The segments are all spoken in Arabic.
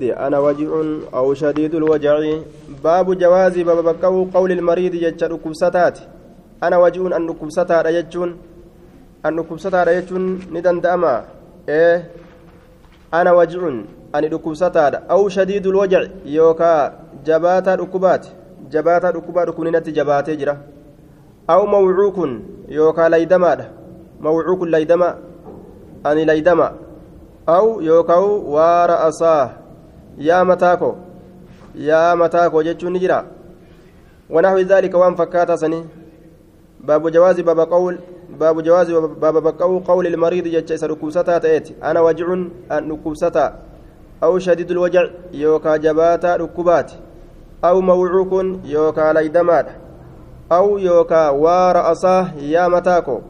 أنا وجع أو شديد الوجع. باب جواز باب بكو قول المريض يجر كبستات أنا وجع أن كبستات يجون أن كبستات يجون ندن دأما. إيه؟ أنا وجع أن كبستات أو شديد الوجع. يوكا جباتا ركبات جباتا ركبات كنينة جبات جرا. أو موعوك يوكا ليدما موعوك ليدما أني ليدما. أو يوكا ورأساه yaa mataa koo yaa mataa koo jechuun ni jira. ونحو ذلك وان فكاتا سني باب جواز باب قول باب جواز باب قول المريض يجلس ركوستا تأتي أنا وجع ركوستا أو شديد الوجع يوكا جباتا ركوبات أو موعوك يوكا ليدمات أو يوكا ورأساه يا متاكو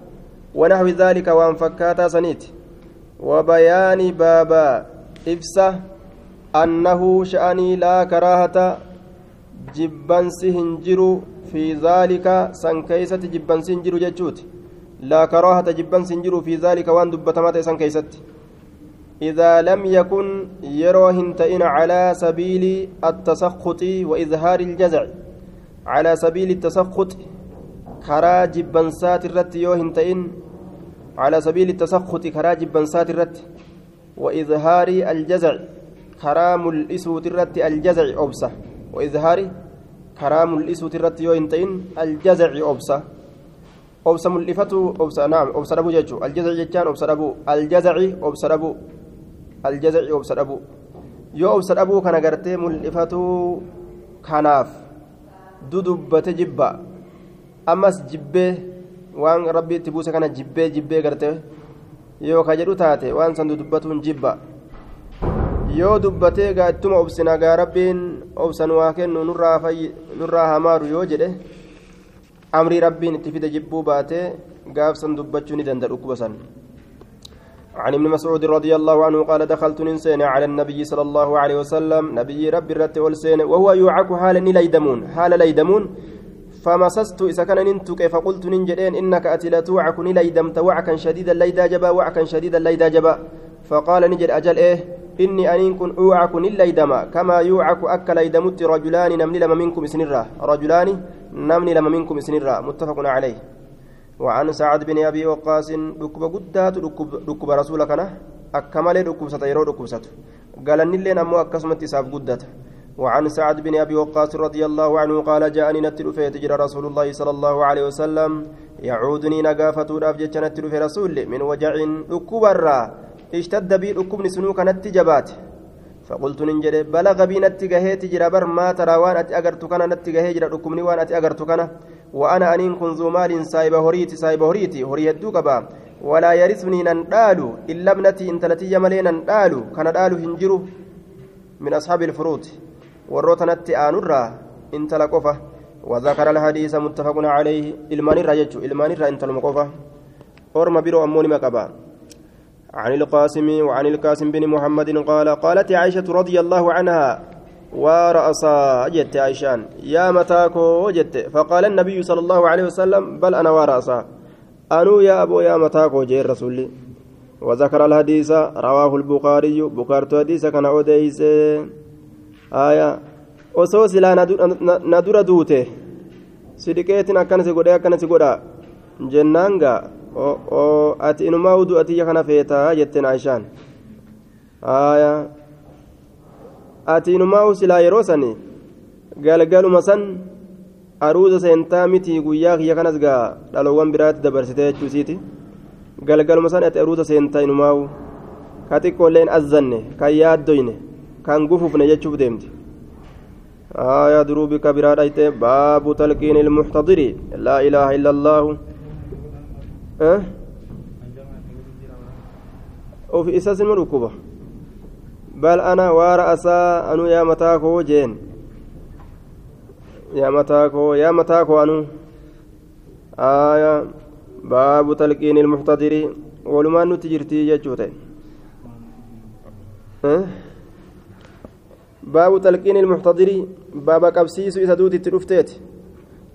ونحو ذلك وان فكاتا سنيت وبيان بابا إفسه أنه شأني لا كراهة جبنس هنجر في ذلك سنكيسة جبنس هنجر جتشوت لا كراهة جبنس هنجر في ذلك وان دبتمات سنكيست. إذا لم يكن يرو هنتئن على سبيل التسخط وإظهار الجزع. على سبيل التسخط كرا جبنسات الرت يو هنتئن على سبيل التسخط كرا جبنسات الرت. وإظهار الجزع. Karaa mul'isuuti irratti aljazaci obsa waizhaari karaa mul'isuuti irratti yoo hin ta'in aljazaci obsa obsa mul'ifatu obsa naam obsa dhabuu jechuu aljazaci jechaan obsa dhabuu aljazaci obsa dhabuu aljazaci obsa dhabuu yoo obsa dhabuu kana gartee mul'ifatuu kanaaf dudubbate jibba ammas jibbee waan rabbi itti buuse kana jibbee jibbee gartee yoo ka jedhu taate waan san dudubbatuun jibba yoo dubbatee gaa ittuma obsina gaa rabbiin obsan waa kennu nurraa hamaaru yoo jedhe amrii rabbiin itti fide jibbuu baatee gaafsan dubbachuu ni danda'a dhukkuba san عن ابن مسعود رضي الله عنه قال دخلت ننسين على النبي صلى الله عليه وسلم نبي ربي الرت والسين وهو يوعك حال ليدمون حال ليدمون فمسست إذا كان ننتك فقلت ننجدين إنك أتي لتوعك ليدمت وعكا شديدا ليدا جبا وعكا شديدا ليدا جبا فقال نجد أجل إيه إني أنين كن أوعك ليدما كما يوعك أكل ليدمت رجلان نمني لما منكم سنرة رجلان نمني لما منكم سنرة متفق عليه. وعن سعد بن أبي وقاص ركب قدات ركب رسولك أنا أكمل ركب ستيرو ركب ست قال نلين أمو أكسمت ساب قدات. وعن سعد بن أبي وقاص رضي الله عنه قال جاءني نتلو في رسول الله صلى الله عليه وسلم يعودني نقافة رافجة نتلو في رسول من وجع ركب اشتد بي ركبني سنو كانت جبات. فقلت ننجد بلغ بي نتجهيت جرى بر ما ترى وان أتي أجرت كان نتجهي جرى ركبني وان أتي أجرت كان. وأنا أنين كن ذو مال سايب هريتي سايب هريتي هري الدوكبا ولا يرثني نندالو إلا ابنتي إن تلتي يملي نندالو كان دالو هنجرو. من أصحاب الفروض والروتنت آنرا إن تلقفه وذكر الحديث متفق عليه إلمان الرجج إلمان الرا إن تلقفه أورما بيرو أموني مكبا. عن القاسم وعن القاسم بن محمد قال قالت عائشة رضي الله عنها ورأسا جت عائشان يا متاكو جت. فقال النبي صلى الله عليه وسلم بل أنا ورأسا أنو يا أبو يا متاكو جي رسولي وذكر الحديث رواه البخاري بكارت حديث كان أوديس. آية osoo silaa na dura duute sidhiqeetin akkana si godhe akkana si godha jennaan gaa ati inumaa uduu atiyya kana feetaa jetteen aishaan aya ati inumaa silaa yeroo sani galgaluma san aruuza seentaa miti guyyaa kiyya kanas gaa dhaloowwan biraatti dabarsitee jechuusiiti galgaluma san ati aruuza seentaa inumaa ka xiqqoolleen azzanne kan yaaddoyne kan gufufne jechuuf deemti آية دروبك برادة باب تلقين المحتضر لا إله إلا الله أه؟ وفي إساس المركوبة بل أنا ورأسا أنو يا متاكو جين يا متاكو يا متاكو أنو آية باب تلقين المحتضر ولما نتجرتي يجوتين أه؟ باب تلقين المحتضر باب قبسيس إذا دوتي تلفتيت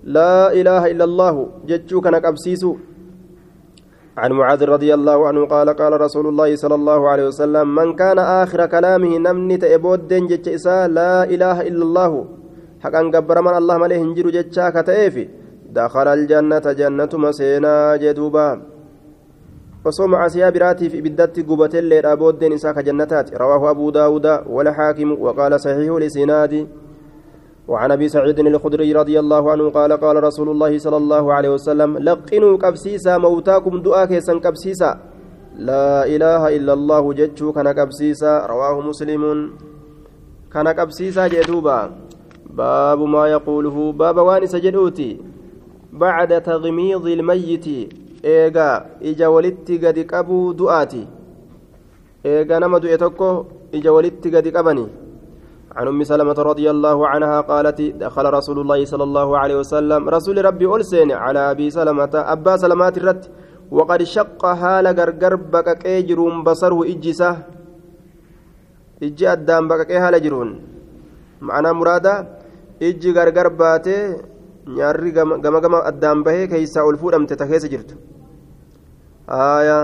لا إله إلا الله جتشو كان قبسيس عن معاذ رضي الله عنه قال قال رسول الله صلى الله عليه وسلم من كان آخر كلامه نمني تأبود جتش إساء لا إله إلا الله حقا قبر من الله مليه هنجر جتشا كتأفي دخل الجنة جنة مسينا جدوبا. وصوم عسيا براتي في بدت قبت الليل أبود إساء كجنتات رواه أبو داود والحاكم وقال صحيح لسنادي. وعن أبي سعيد الخدري رضي الله عنه قال قال رسول الله صلى الله عليه وسلم لقنوا كبسيسا موتاكم دعاء كيسا كبسيسا. لا إله إلا الله جتشو كان كبسيسا. رواه مسلم. كان كبسيسا جدوبا. باب ما يقوله باب وانس جدوتي بعد تغميض الميت إيغا إجا ولتي قد قبو دعاتي إيغا نما دعيتكو إجا ولتي قد قبني عن أم سلمة رضي الله عنها قالت دخل رسول الله صلى الله عليه وسلم. رسول ربي ألسين على أبي سلمة أبا سلمات الرت وقد شق حال غرغر بقق جرون بصره اجسه إجي أدام بقق حال جرون. معنى مرادا إجي غرغر باتي nyaarri gama gama addaan bahee keeysaa ol fuudhamte ta keessa jirtu aya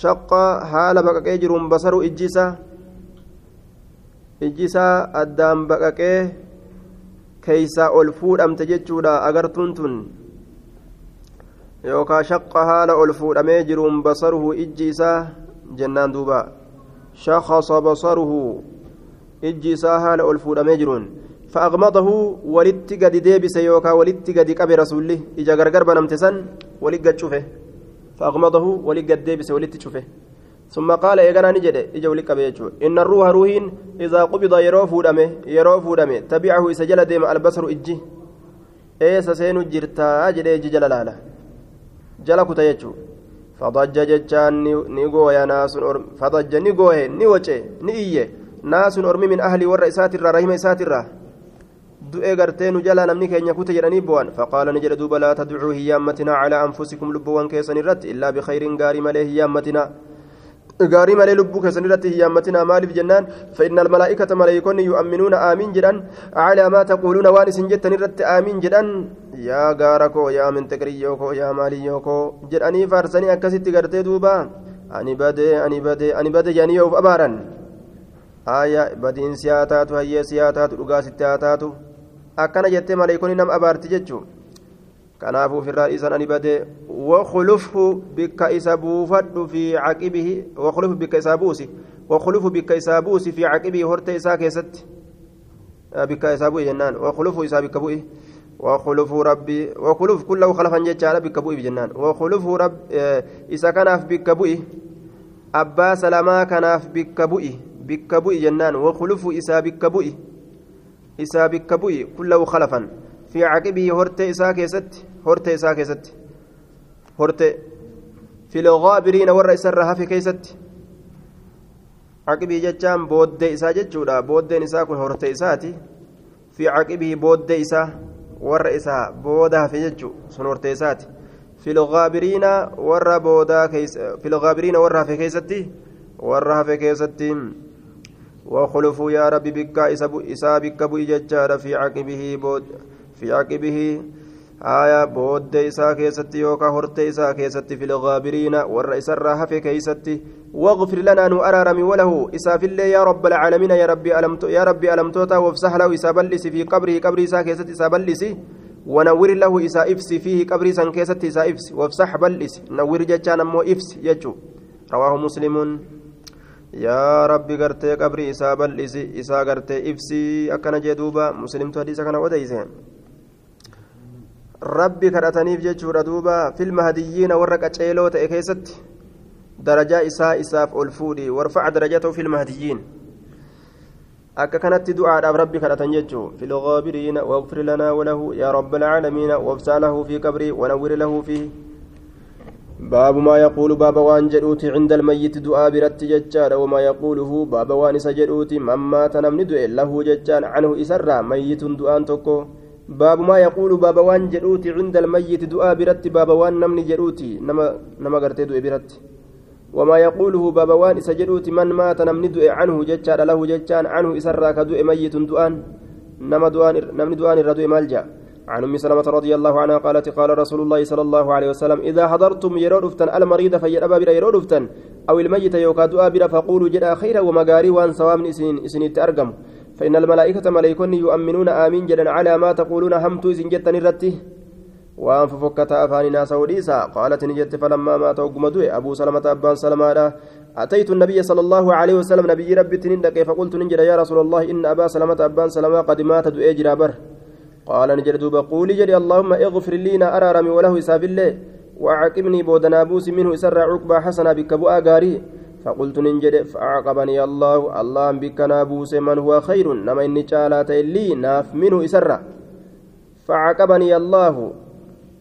shaqqa haala baqaqee jiruun basaru ijji isaa addaan baqaqee keeysaa ol fuudhamte jechuudha agartuun tun yookaan shaqqa haala ol fuudhamee jiruun basaruhu ijji isaa jennaan duuba shaqasa basaruhu ijji isaa haala ol fuudhamee jiruun فأغمضه ولت قد ديبس يوكا ولت قد قبي رسوله إجا غرغر بنمت سن ولت قد شوفه فأغمضه ولت قد ديبس ولت شوفه ثم قال إيغانا نجد إجا ولت قبي إن الروح روحين إذا قبض يرو فودمه يرو فودمه تبعه إسجل ديم البصر إجي. إيه سسين جرتا أجد إجي جلالالا جلك تيجو فضج ججان نيغو يا ناس فضج نيغو نيوچه نييه ناس أرمي من أهل ورئيسات الرا رحمة إسات الرا du'ee gartee nu jalaa namni keenya kute jedhanii bu'an faqaala ni jedhe duuba laa tadcuu hiyyaammatinaa calaa anfusikum lubbuwwan keessan irratti illaa bikayriin gaarii gaarii malee lubbuu keessan irratti hiyyaammatinaa maaliif jennaan? Fa'inna almalaa'ikata maleeykonni yu'amminuuna aamiin jedhan. Calaa maa taquuluuna waan isin jettan irratti aamiin jedhan. Yaa gaara koo yaa mintiqriyyoo koo yaa maaliyyoo koo jedhanii faarsanii akkasitti gartee duuba. Ani badee ani badee ani badee jedhanii of abaaran. Aayaa badiin si haa taatu hayyee si haa taatu dhugaa sitti haa taatu akkana jettee. Kanaafuu firraa isan ani bade wakhulufhu bikka isa buufadhu fi caqibihi wakhulufhu bikka isaa buusi wakhulufhu bikka isaa buusi fi caqibihi horte isaa keessatti bikka isaa bu'i jennaan wakhulufhu isaa bikka وخلف كله خلفا جتشارا بك بوئي بجنان وخلف رب إذا كان في بك بوئي أبا سلما كان في بك بوئي بك بوئي جنان وخلف إسا بك بوئي isaa bikka bu'i kullahu khalafan fi caqibii horte isaa keessatti horte isaa keessatti horte filgaabiriina warra isarra hafe keessatti caqibii jechaan booddee isaa jechuudha booddeen isaa kun horte isaati fi caqibii booddee isaa warra isaa booda hafe jechuu sun horte isaati filgaabiriina warra boodaa filgaabiriina warra hafe keessatti warra hafe keessatti وخلفوا يا ربي بك إسا بك بإججار في عقبه بود في عقبه آية بود إسا كيستي يوكا هرت إسا كيستي في الغابرين والرئيس الراها في كيستي واغفر لنا نؤرارم وله إسا في الله يا رب العالمين يا ربي ألمت يا ربي ألمتوتا وافسح له إسا بلس في قبره قبر إسا كيستي إسا بلس ونور له إسا إفس فيه قبر إسا كيستي إسا إفس وافسح بلس نور جتان أمو إفس يجو رواه مسلم rabbi gartee qabrii isaa bal'isi isaa gartee ibsii akkana jee duuba muslimtu hadiisa kana odeyse rabbi kadhataniif jechuudha duuba filma hadiyyiina warra qaceeloo ta'e keessatti darajaa isaa isaaf ol fuudhi warfac darajatahu filma hadiyyiin akka kanatti du'aadhaaf rabbi kadhatan jechuu filgaabiriina waqfir lanaa walahu yaa rabba alcaalamiina wabsaa lahu fi qabrii wanawwir lahu fiihi باب ما يقول باب وان جدوت عند الميت دعاء برت ججار وما يقوله باب وان سجدوت من مات نمن له ججان عنه إسرى ميت دعاء تكو باب ما يقول باب وان جدوت عند الميت دعاء برت باب وان نمن جدوتي نما نما قرتي دعاء برت. وما يقوله باب وان سجدوت من مات نمن دعاء عنه ججار له ججان عنه إسرى كدعاء ميت دعاء نما دعاء نمن دعاء الردعاء مالجأ. عن أم سلمة رضي الله عنها قالت قال رسول الله صلى الله عليه وسلم إذا حضرتم يرو دفتن المريض فيربى بلا أو الميت يوكا دعاء بلا فقولوا جدا خيرا ومغاري وان سوام إسن إسن تأرقم فإن الملائكة ملائكون يؤمنون آمين جدا على ما تقولون همت إسن جتا نرته وان ففكت أفاننا سوديسا قالت نجت فلما مات وقم أبو سلمة أبان سلمة أتيت النبي صلى الله عليه وسلم. نبي ربي تنين فقلت ننجر يا رسول الله إن أبا سلمة أبان سلمة قد مات دؤي جرابر. قال نجر دوبا قولي جري اللهم اغفر لنا أرارمي وله إساب الله وعاقبني بودنا بوس منه إسر عقبى حسنا بك بؤا غاري فقلت ننجد فأعقبني الله. الله بك نابوس من هو خير. نما إني جالات لي ناف منه إسر فعاقبني الله.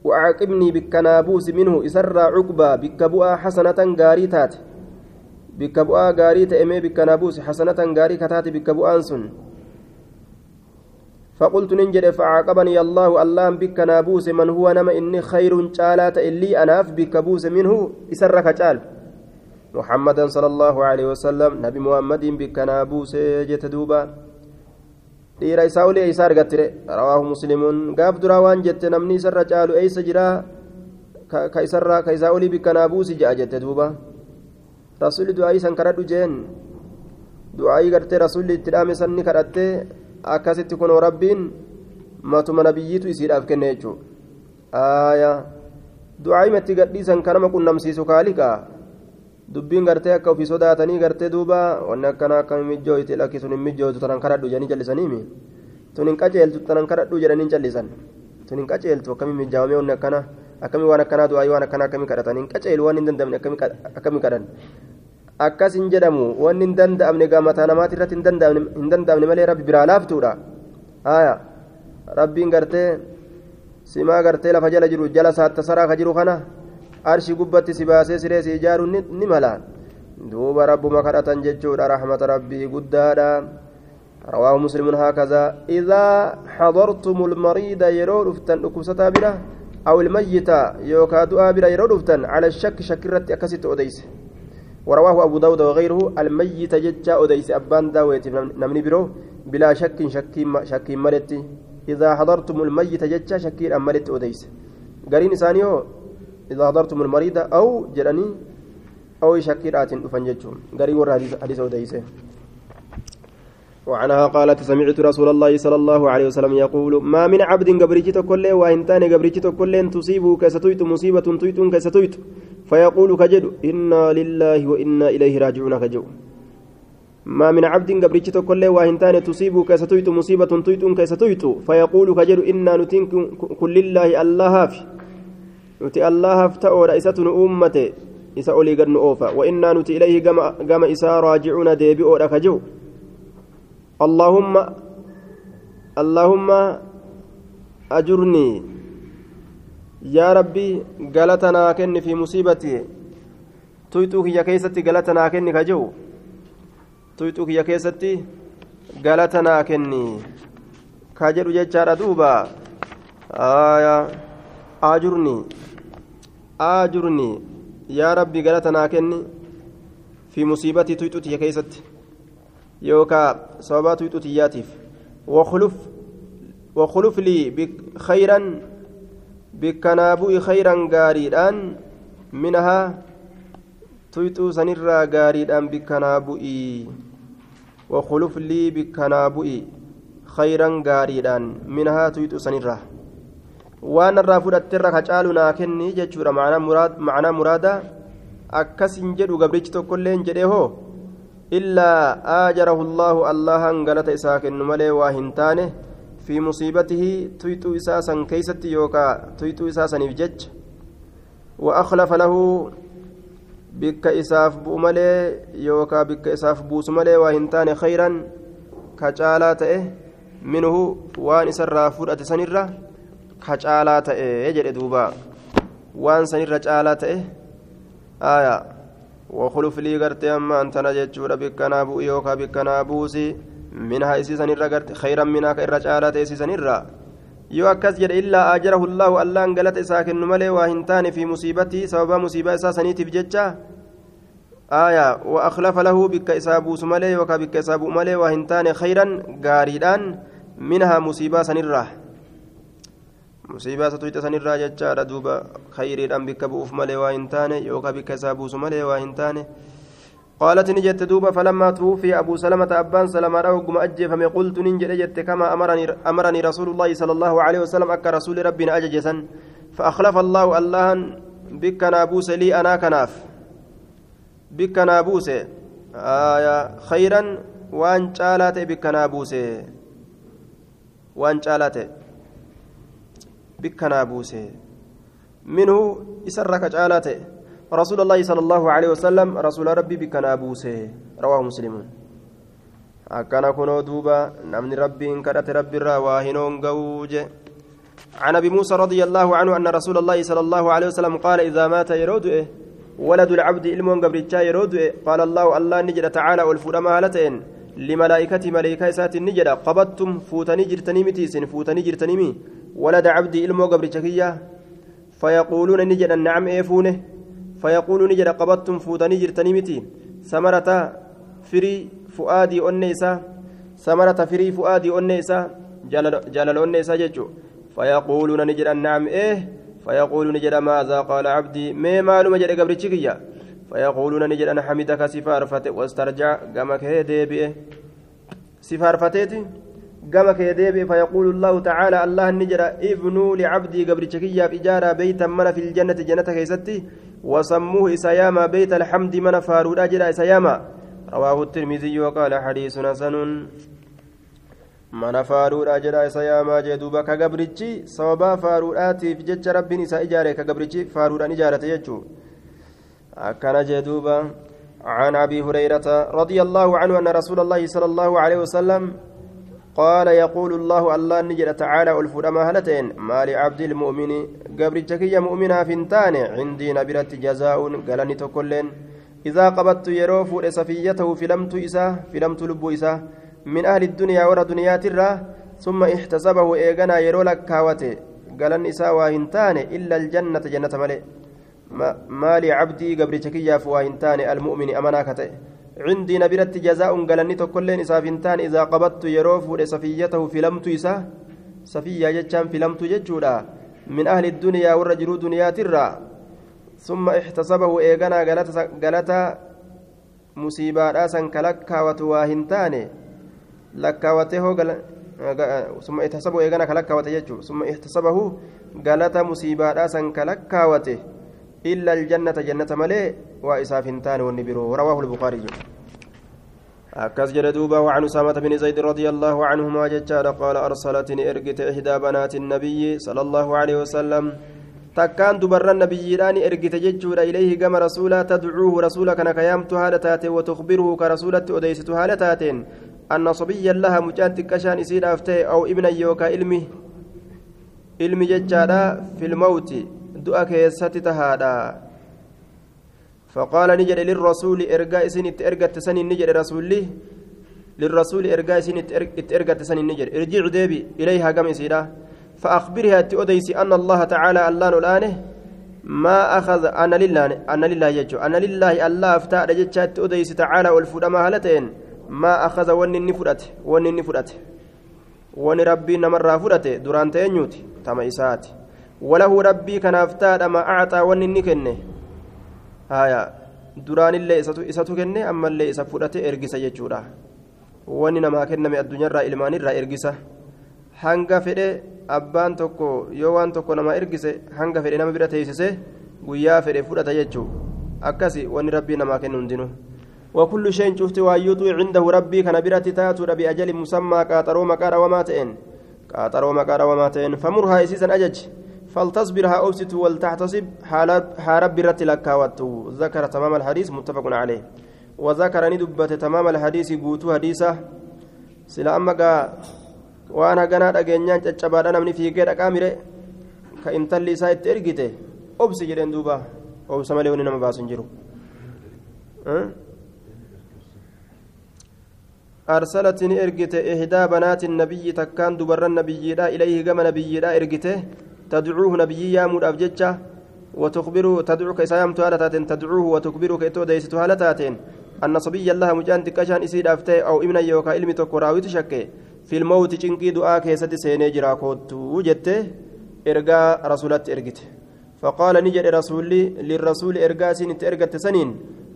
وعاقبني بك نابوس منه إسر عقبى بك بؤا حسنة غاري تات. بك بؤا غاري تأمي بك نابوس حسنة غاري كتات. بك بؤان سن فقلت ننجد فعاقبني الله. اللهم بك نابوس من هو. نما إني خير جالات إلي أناف بك بوس منه إسرك جال محمدا صلى الله عليه وسلم نبي محمد بك نابوس جت دوبا dhiira isaa olii eeysaa argattire rawaahu muslimuun gaaf duraa waan jette namni isarra caalu eeysa jiraa ka isarraa ka isaa olii bikkanaa buusi ja'a jette duuba rasulli du'aayii san kadhadhu jeen du'aayii gartee rasulli itti dhaame sanni kadhattee akkasitti kunoo rabbiin matuma nabiyyiitu isiidhaaf kenne jechuudha du'aayimatti gadhiisan kanama qunnamsiisu kaaliqa dubbiin gartee akka ofii sodaatanii gartee duuba wanni akkana akkami mijjooyti lakki sun hin mijjootu tanan kadhadhu jedhanii jallisaniimi tun hin qaceeltu tanan kadhadhu jedhanii jallisan tun hin qaceeltu akkami mijjaawamee wanni akkana akkami waan akkanaa du'aayii waan akkana akkami kadhatan hin qaceelu waan hin dandamne akkami kadhan akkas hin jedhamu wanni hin danda'amne gaamataa namaati irratti hin danda'amne malee rabbi biraa laaftuudha haya rabbiin gartee simaa gartee lafa jala jiru jala saatta saraa ka jiru kana arshi gubbatti si baasee siree si ijaaruun ni mala. Duuba rabbuma kadhatan jechuudha rahmata rabbii guddaadha. رواه مسلم هكذا إذا حضرتم المريض يرو دفتن أكوستا بلا أو الميت يوكا دعا بلا يرو دفتن على الشك شكرت أكست أديس ورواه أبو داود وغيره الميت ججا أديس أبان داويت نمني برو بلا شك شك شك ملت إذا حضرتم الميت ججا شكير أملت أديس قرين ثانيو إذا حضرتم المريض أو جراني أو شكيرات أفنجتهم قري ور حديث أديس وعنها قالت سمعت رسول الله صلى الله عليه وسلم يقول ما من عبد قبرجت كل وإنتان قبرجت كل تصيبه كستويت مصيبة تويت كستويت. فيقول كجد إنا لله وإنا إليه راجعون. كجو. ما من عبد قبرجت كل وإنتان تصيبه كستويت مصيبة تويت كستويت. فيقول كجد إنا نتين كل الله الله في. نتي الله فتأو رئيسة أمته إسا أولي قد نؤوفا وإنا نتي إليه قام إسا راجعون ديبئو كجو اللهم اللهم أجرني يا ربي قالتنا كن في مصيبتي تويتوك يا كيستي قالتنا كن كجو تويتوك يا كيستي قالتنا كني كاجر ججار دوبا آية أجرني أجرني يا ربي قالتنا كني في مصيبتي تويتوك يا كيستي يوكا صوابات ويتوتياتيف وخلف وخلف لي خيرا بكنابوء خيرا غاريدان منها tuyxuu sanirraa gaariidhaan bikkanaa bu'ii wakhuluf lii bikkanaa bu'i khayran gaariidhaan minhaa tuyxuu sanirraa waan irraa fudhatterra ka caalu naa kenni jechuudha macnaa muraada akkasin jedhu gabrichi tokkoilleen jedhee hoo illaa aajarahu allaahu allahan galata isaa kennu malee waa hin taane fi musiibatihi tuyxuu isaa san keeysatti yookaa tuyxuu isaa saniif jecha وأخلف له بك إساف بؤملي يوكا بك إساف بوس ملي وهنتان خيرا كجالات إيه منه وان سر فرأة سنرة كجالات إيه يجري دوبا وان سنرة جالات إيه آية وخلف لي قرتي أما أنت نجتشور بك نابو يوكا بك نابوسي منها إسي سنرة قرت خيرا منها كإرة جالات إسي سنرة yoo akkas jedhe illaa ajarahu llaahu allaan galata isaa kennu malee waa hin taane fi musiibatii sababa musiibaa isaa saniitiif jecha aya wa akhlafa lahu bikka isaa buusu malee yookaa bikka isaa bu'u malee waa hin taane khayran gaariidhaan minhaa musiibaa sanirraa musiibaa satuyxa sanirraa jechaadha. Duuba khayriidhaan bikka bu'uuf malee waa hin taane yookaan bikka isaa buusu malee waa hin taane. قالت نجت دوبا فلما توفي أبو سلمة أبان سلمة رأوكم أجفم قلت ننجت جت كما أمرني, أمرني رسول الله صلى الله عليه وسلم أك رسول ربنا أججسا فأخلف الله الله بك نابوس لي أنا كناف بك نابوس آية خيرا وان شالات بك نابوس وان شالات بك نابوس منه إسرك شالات رسول الله صلى الله عليه وسلم رسول ربي بك نابوسه رواه مسلم. akkana kunoo duuba namni rabbiin kadhate rabbi irraa waa hinoon gawuje عن أبي موسى رضي الله عنه أن رسول الله صلى الله عليه وسلم قال إذا مات يرود ولد العبد علم قبرتشا يرود قال الله الله نجد تعالى والفرما هالتين لملائكة ملائكة سات النجدة. قبضتم فوتني جرتني متيسن فوتني جرتني مي. ولد عبدي علم قبرتشكية فيقولون نجد نعم إيفونه. فيقول نجد قبضتم فوتني جرتني متي. ثمرة فري فؤادي أنيسا. ثمرة فري فؤادي أنيسا. جلال, جلال أنيسا ججو فيقولون نجد نعم إيه. فيقول نجد ماذا قال عبدي؟ ما مالو مجد قبر تشكيا فيقولون نجد أنا حمدك سفارفة واسترجع قمك هدي سفارفتي قمك يديبي فيقول الله تعالى الله نجرى ابنوا لعبدي قبر تشكيا إجارة بيتا من في الجنة جنة كيستي وسموه إسياما بيت الحمد من فارود أجل إسياما. رواه الترمذي وقال حديث حسن. من فارود أجل إسياما جدوبا كقبرتشي صوبا فاروداتي في جج رب إسا إجارة كقبرتشي فارود أن إجارة يجو. أكن جدوبا عن أبي هريرة رضي الله عنه أن رسول الله صلى الله عليه وسلم قال يقول الله الله نجد تعالى الفرما هلتين ما لعبد المؤمن قبل الجكية مؤمنا فنتان عندي نبرت جزاء قالني تكلين إذا قبضت يروف سفيته فلمت إساه فلمت لب إساه من أهل الدنيا ورى دنيات الرا ثم احتسبه إيغنا يرو لك كاوته قالن إساه واهنتان إلا الجنة جنة ملئ. ما لعبدي قبل الجكية فواهنتان المؤمن أمناكته عندي نبرت جزاء قالني تكلين إسافنتان إذا قبضت يروف سفيته فلمت إسا سفية جتشان فلمت جتشودا من أهل الدنيا والرجل دنيا ترى ثم احتسبه إيغانا قالتا مصيبة راسا كلكا وتواهنتان لكاوته ثم احتسبه إيغانا كلكا وتجتشو ثم احتسبه قالتا مصيبة راسا كلكا وته إلا الجنة جنة ملئ وإسافنتان والنبرو رواه البخاري. أكز جلدوبا وعن أسامة بن زيد رضي الله عنهما ججال قال أرسلتني إرقت إحدى بنات النبي صلى الله عليه وسلم. تكان دبر النبي راني إرقت ججور إليه كما رسولا تدعوه رسولك نكيامت هالتات وتخبره كرسولة أديست هالتات أن صبيا لها مجانت كشان إسير أفتي أو ابن يوكا إلمي. إلمي ججالا في الموت. دؤك يستتهادا فقال نجد للرسول ارجاء سنت ارجت سن نجد رسولي للرسول ارجاء سنت ارجت سن نجد ارجع ديبي اليها كم سيدا فاخبرها تؤديسي ان الله تعالى الله الانه ما اخذ إنا لله إنا لله يجو إنا لله الله افتاء جتشات تؤديسي تعالى والفدما هلتين ما اخذ ونني فرت ونني فرت ون ربي نمر فرت دران تينيوتي تما اساتي وله ربي كان افتاء ما اعطى ونني كنه haya duraanillee isatu kenne ammallee isa fudhate ergisa jechuudha wanni namaa kenname addunyaarraa ilmaanirraa ergisa hanga fedhe abbaan tokko yoo waan tokko namaa ergise hanga fedhe nama bira teessise guyyaa fedhe fudhata jechuu akkasi wanni rabbii namaa kennu hundinuu وكل شيء شفت وايوتو عنده ربي كان براتي تاتو بأجل مسمى قاطرو مقار وما تئن قاطرو مقار وما تئن فمرها إسيسا أجج فلتصبرها أوسط ولتحتسب حارب برت لكاوت ذكر تمام الحديث متفق عليه. وذكر ندبت تمام الحديث قوتو حديثة. سلا أما waan haganaa dhageenyaan caccabaadha namni fiigee dhaqaa mire ka intalli isaa itti ergite obsi jedheen duuba obsa malee wanni nama baasu hin jiru أرسلت إرجت إحدى بنات النبي تكان دبر النبي إليه كما نبي إرجته تدعوه نبي يا مود أفجتشا وتخبره تدعوك إسام تهالتات تدعوه وتخبرك إتو ديست هالتات أن صبي الله مجان تكشان إسيد أفتي أو ابن يوكا علمي تكراوي تشكي في الموت چنقي دعاء كيست سيني جرا كوتو جتة إرجاء رسولات إرجت فقال نجد رسولي للرسول إرجاء سنة إرجت سنين.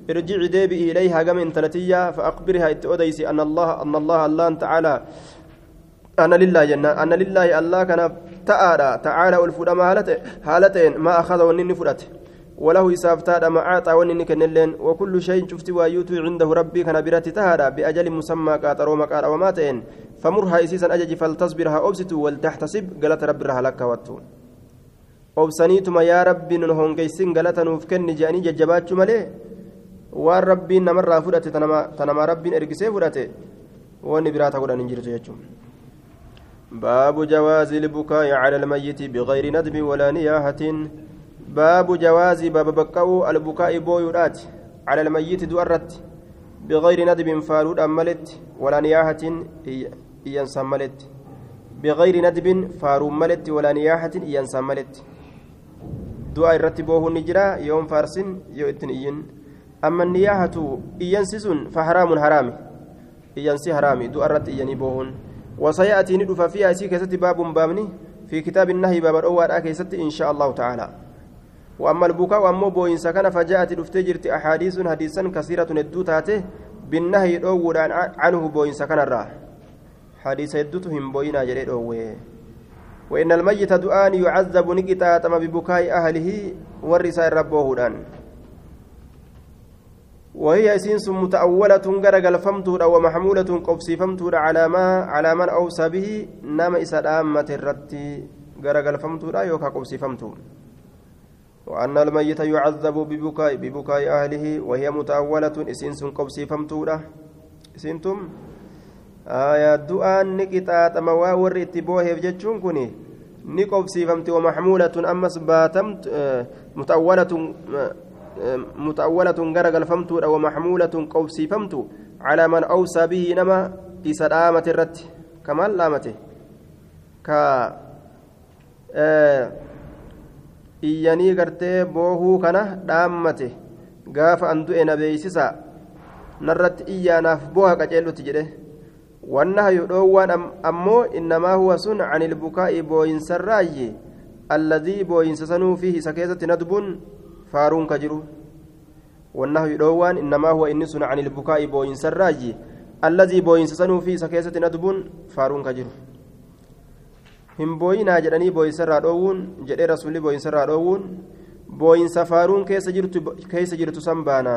ارجعي ديبي إليها قم انتلتيا فأخبرها اتؤديسي أن الله أن الله الله تعالى أنا لله جنة أنا لله الله كان تعالى تعالى الفرام هالتين ما أخذ ونني فرته وله إسافتاد ما أعطى ونني كنلين وكل شيء شفت وايوتو عنده ربي كان برات تهارا بأجل مسمى كاترو مكار وماتين فمرها إسيسا أجج فلتصبرها أبسط ولتحتسب قالت رب رها لك واتو obsaniituma yaa rabbi nun hongeysin galata nuuf kenni je'anii jajjabaachuu malee waan rabbiin namarraa fudhate tanamaa rabbiin ergisee fudhate wanni biraa ta'uudhaan hin jirtu jechuudha. باب جواز البكاء على الميت بغير ندب ولا نياحة. باب جواز باب بكاء البكاء بويرات على الميت دؤرت بغير ندب فارود أملت ولا نياحة ينسملت بغير ندب فارو ملت ولا نياحة ينسملت du'a irratti boohuun ni jira yoon faarsin yoo ittiin iyyin amma niyaahatu iyyansi sun boohuun وسيأتي ندفع فيها سي كيست باب بامني في كتاب النهي باب الأول كيست إن شاء الله تعالى. وأما البكاء وأما بوين سكن فجاءت دفتجرت أحاديث حديثا كثيرة ندوتاته بالنهي الأول عنه بوين سكن الراه حديث يدوتهم بوينا جريد أوه وإن الميت دعان يعذب نكتاتم ببكاء أهله والرسائل ربه دان وهي إسينس متأولة غرقل فمتورا ومحمولة قبسي فمتورا على ما على من أوصى به نام إسلامة الرتي غرقل فمتورا يوكا قبسي فمتور وأن الميت يعذب ببكاء ببكاء أهله وهي متأولة إسينس قبسي فمتورا إسينتم آية دعاء نكتاتم واور اتبوه يفجتشون كني نقبسيفمت ومحمولة أمس باتمت متأولة متأولة غرق الفمت ومحمولة قبسيفمت على من أوصى به نما إسلامة الرت كمال لامته ك iyyanii gartee boohuu kana dhaammate gaafa an du'e na beeysisa narratti iyyaanaaf booha qaceellutti jedhe والنهي دhoowwaan ammoo innamaa huwa sun عن البكاء بوينس الراي الذي بوينس سنو فيه سكيسة ندب فارون كجرو والنهي دhoowwaan إنما هو sun عن البكاء بوينس الراي الذي بوينس سنو فيه سكيسة ندب فارون كجرو hin booyinaa jedhanii booyinsarraa dhoowwuun jedhee rasuulli booyinsarraa dhoowwuun booyinsa faaruun keessa jirtu san baana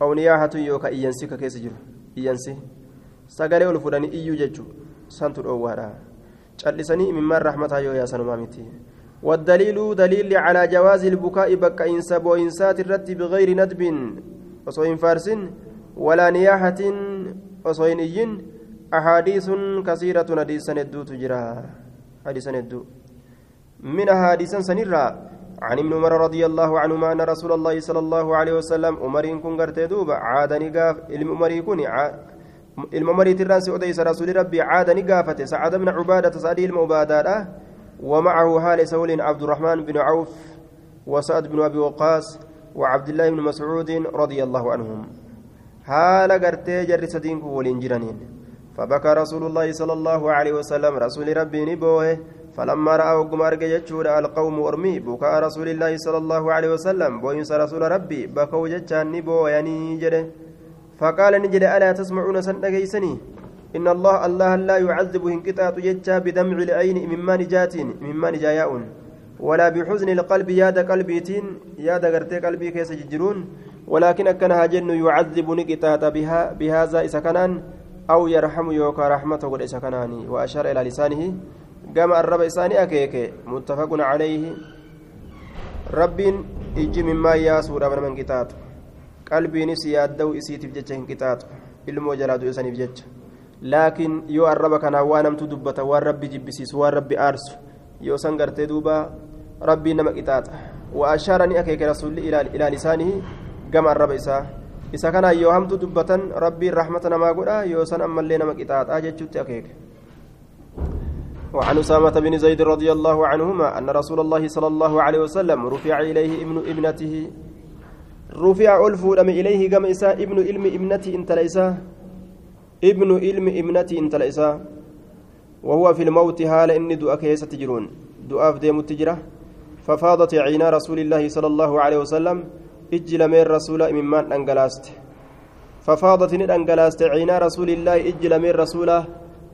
awniyaahatu yookaan iyyansi ka keessa jiru iyyansi sagalee ol fudhanii iyyuu jechuun santu dhoowwaadha callisanii imimmaan rahmataa yoo yaasanumaa miti والدليل دليل على جواز البكاء بكا إنسا بوإنسات الرد بغير ندب وصوين فارس ولا نياحة وصوين إيين أحاديث كثيرة حديثا ندو تجرى. حديثا ندو من أحاديث سنرى عن ابن عمر رضي الله عنهما أن رسول الله صلى الله عليه وسلم عمر كن قرت دوبا عادني قاف عمر كن si odeysa rasuuli rabbii caada ni gaafate sacada bna cubaadata sadii ilma ubaadaadha ومعه حال سول عبد الرحمن بن عوف وسعد بن أبي وقاص وعبد الله بن مسعود رضي الله عنهم. حال قرتي جرس دينك ولنجرانين فبكى رسول الله صلى الله عليه وسلم رسول ربي نبوه فلما رأى وقمار جتشور القوم ورمي بكى رسول الله صلى الله عليه وسلم بوينس رسول ربي بكوا جتشان نبوه يعني جده. فقال نجد ألا تسمعون سنة إن الله الله لا يعذب هنكتات يجا بدمع العين مما نجات مما نجاياء ولا بحزن القلب ياد قلبيتين ياد غرتي قلبي كيس ججرون. ولكن أكنها جن يعذب نكتات بها بهذا إسكنان أو يرحم يوكا رحمته قد إسكناني وأشار إلى لسانه قام الرب إساني أكيك متفق عليه. رب إجي مما ياسور من كتاته qalbiinis yaadda'u isiitiif jecha hin qixaaxu ilmoo jalaa du'isaniif jecha laakiin yoo arraba kanaa waan namtu dubbata waan rabbi jibbisiisu waan rabbi aarsu yoo san gartee duuba rabbiin nama qixaaxa وأشار أن أكيك رسول إلى إلى لسانه جمع الرب إساء إسا كان يوهمت دبة ربي الرحمة ما قل يوسن أما اللي نمك إطاعت أجت أكيك. وعن أسامة بن زيد رضي الله عنهما أن رسول الله صلى الله عليه وسلم رفع إليه ابن ابنته. رفع ألفودم إليه كم إساء ابن علم ابنتي انت ليس. ابن علم ابنتي انت ليس وهو في الموت حال إني دعا كيسة تجرون. دعاف ديم التجرة ففاضت عينا رسول الله صلى الله عليه وسلم إجل من رسول ممن أنقلاست ففاضت أنقلاست عينا رسول الله إجل من رسوله.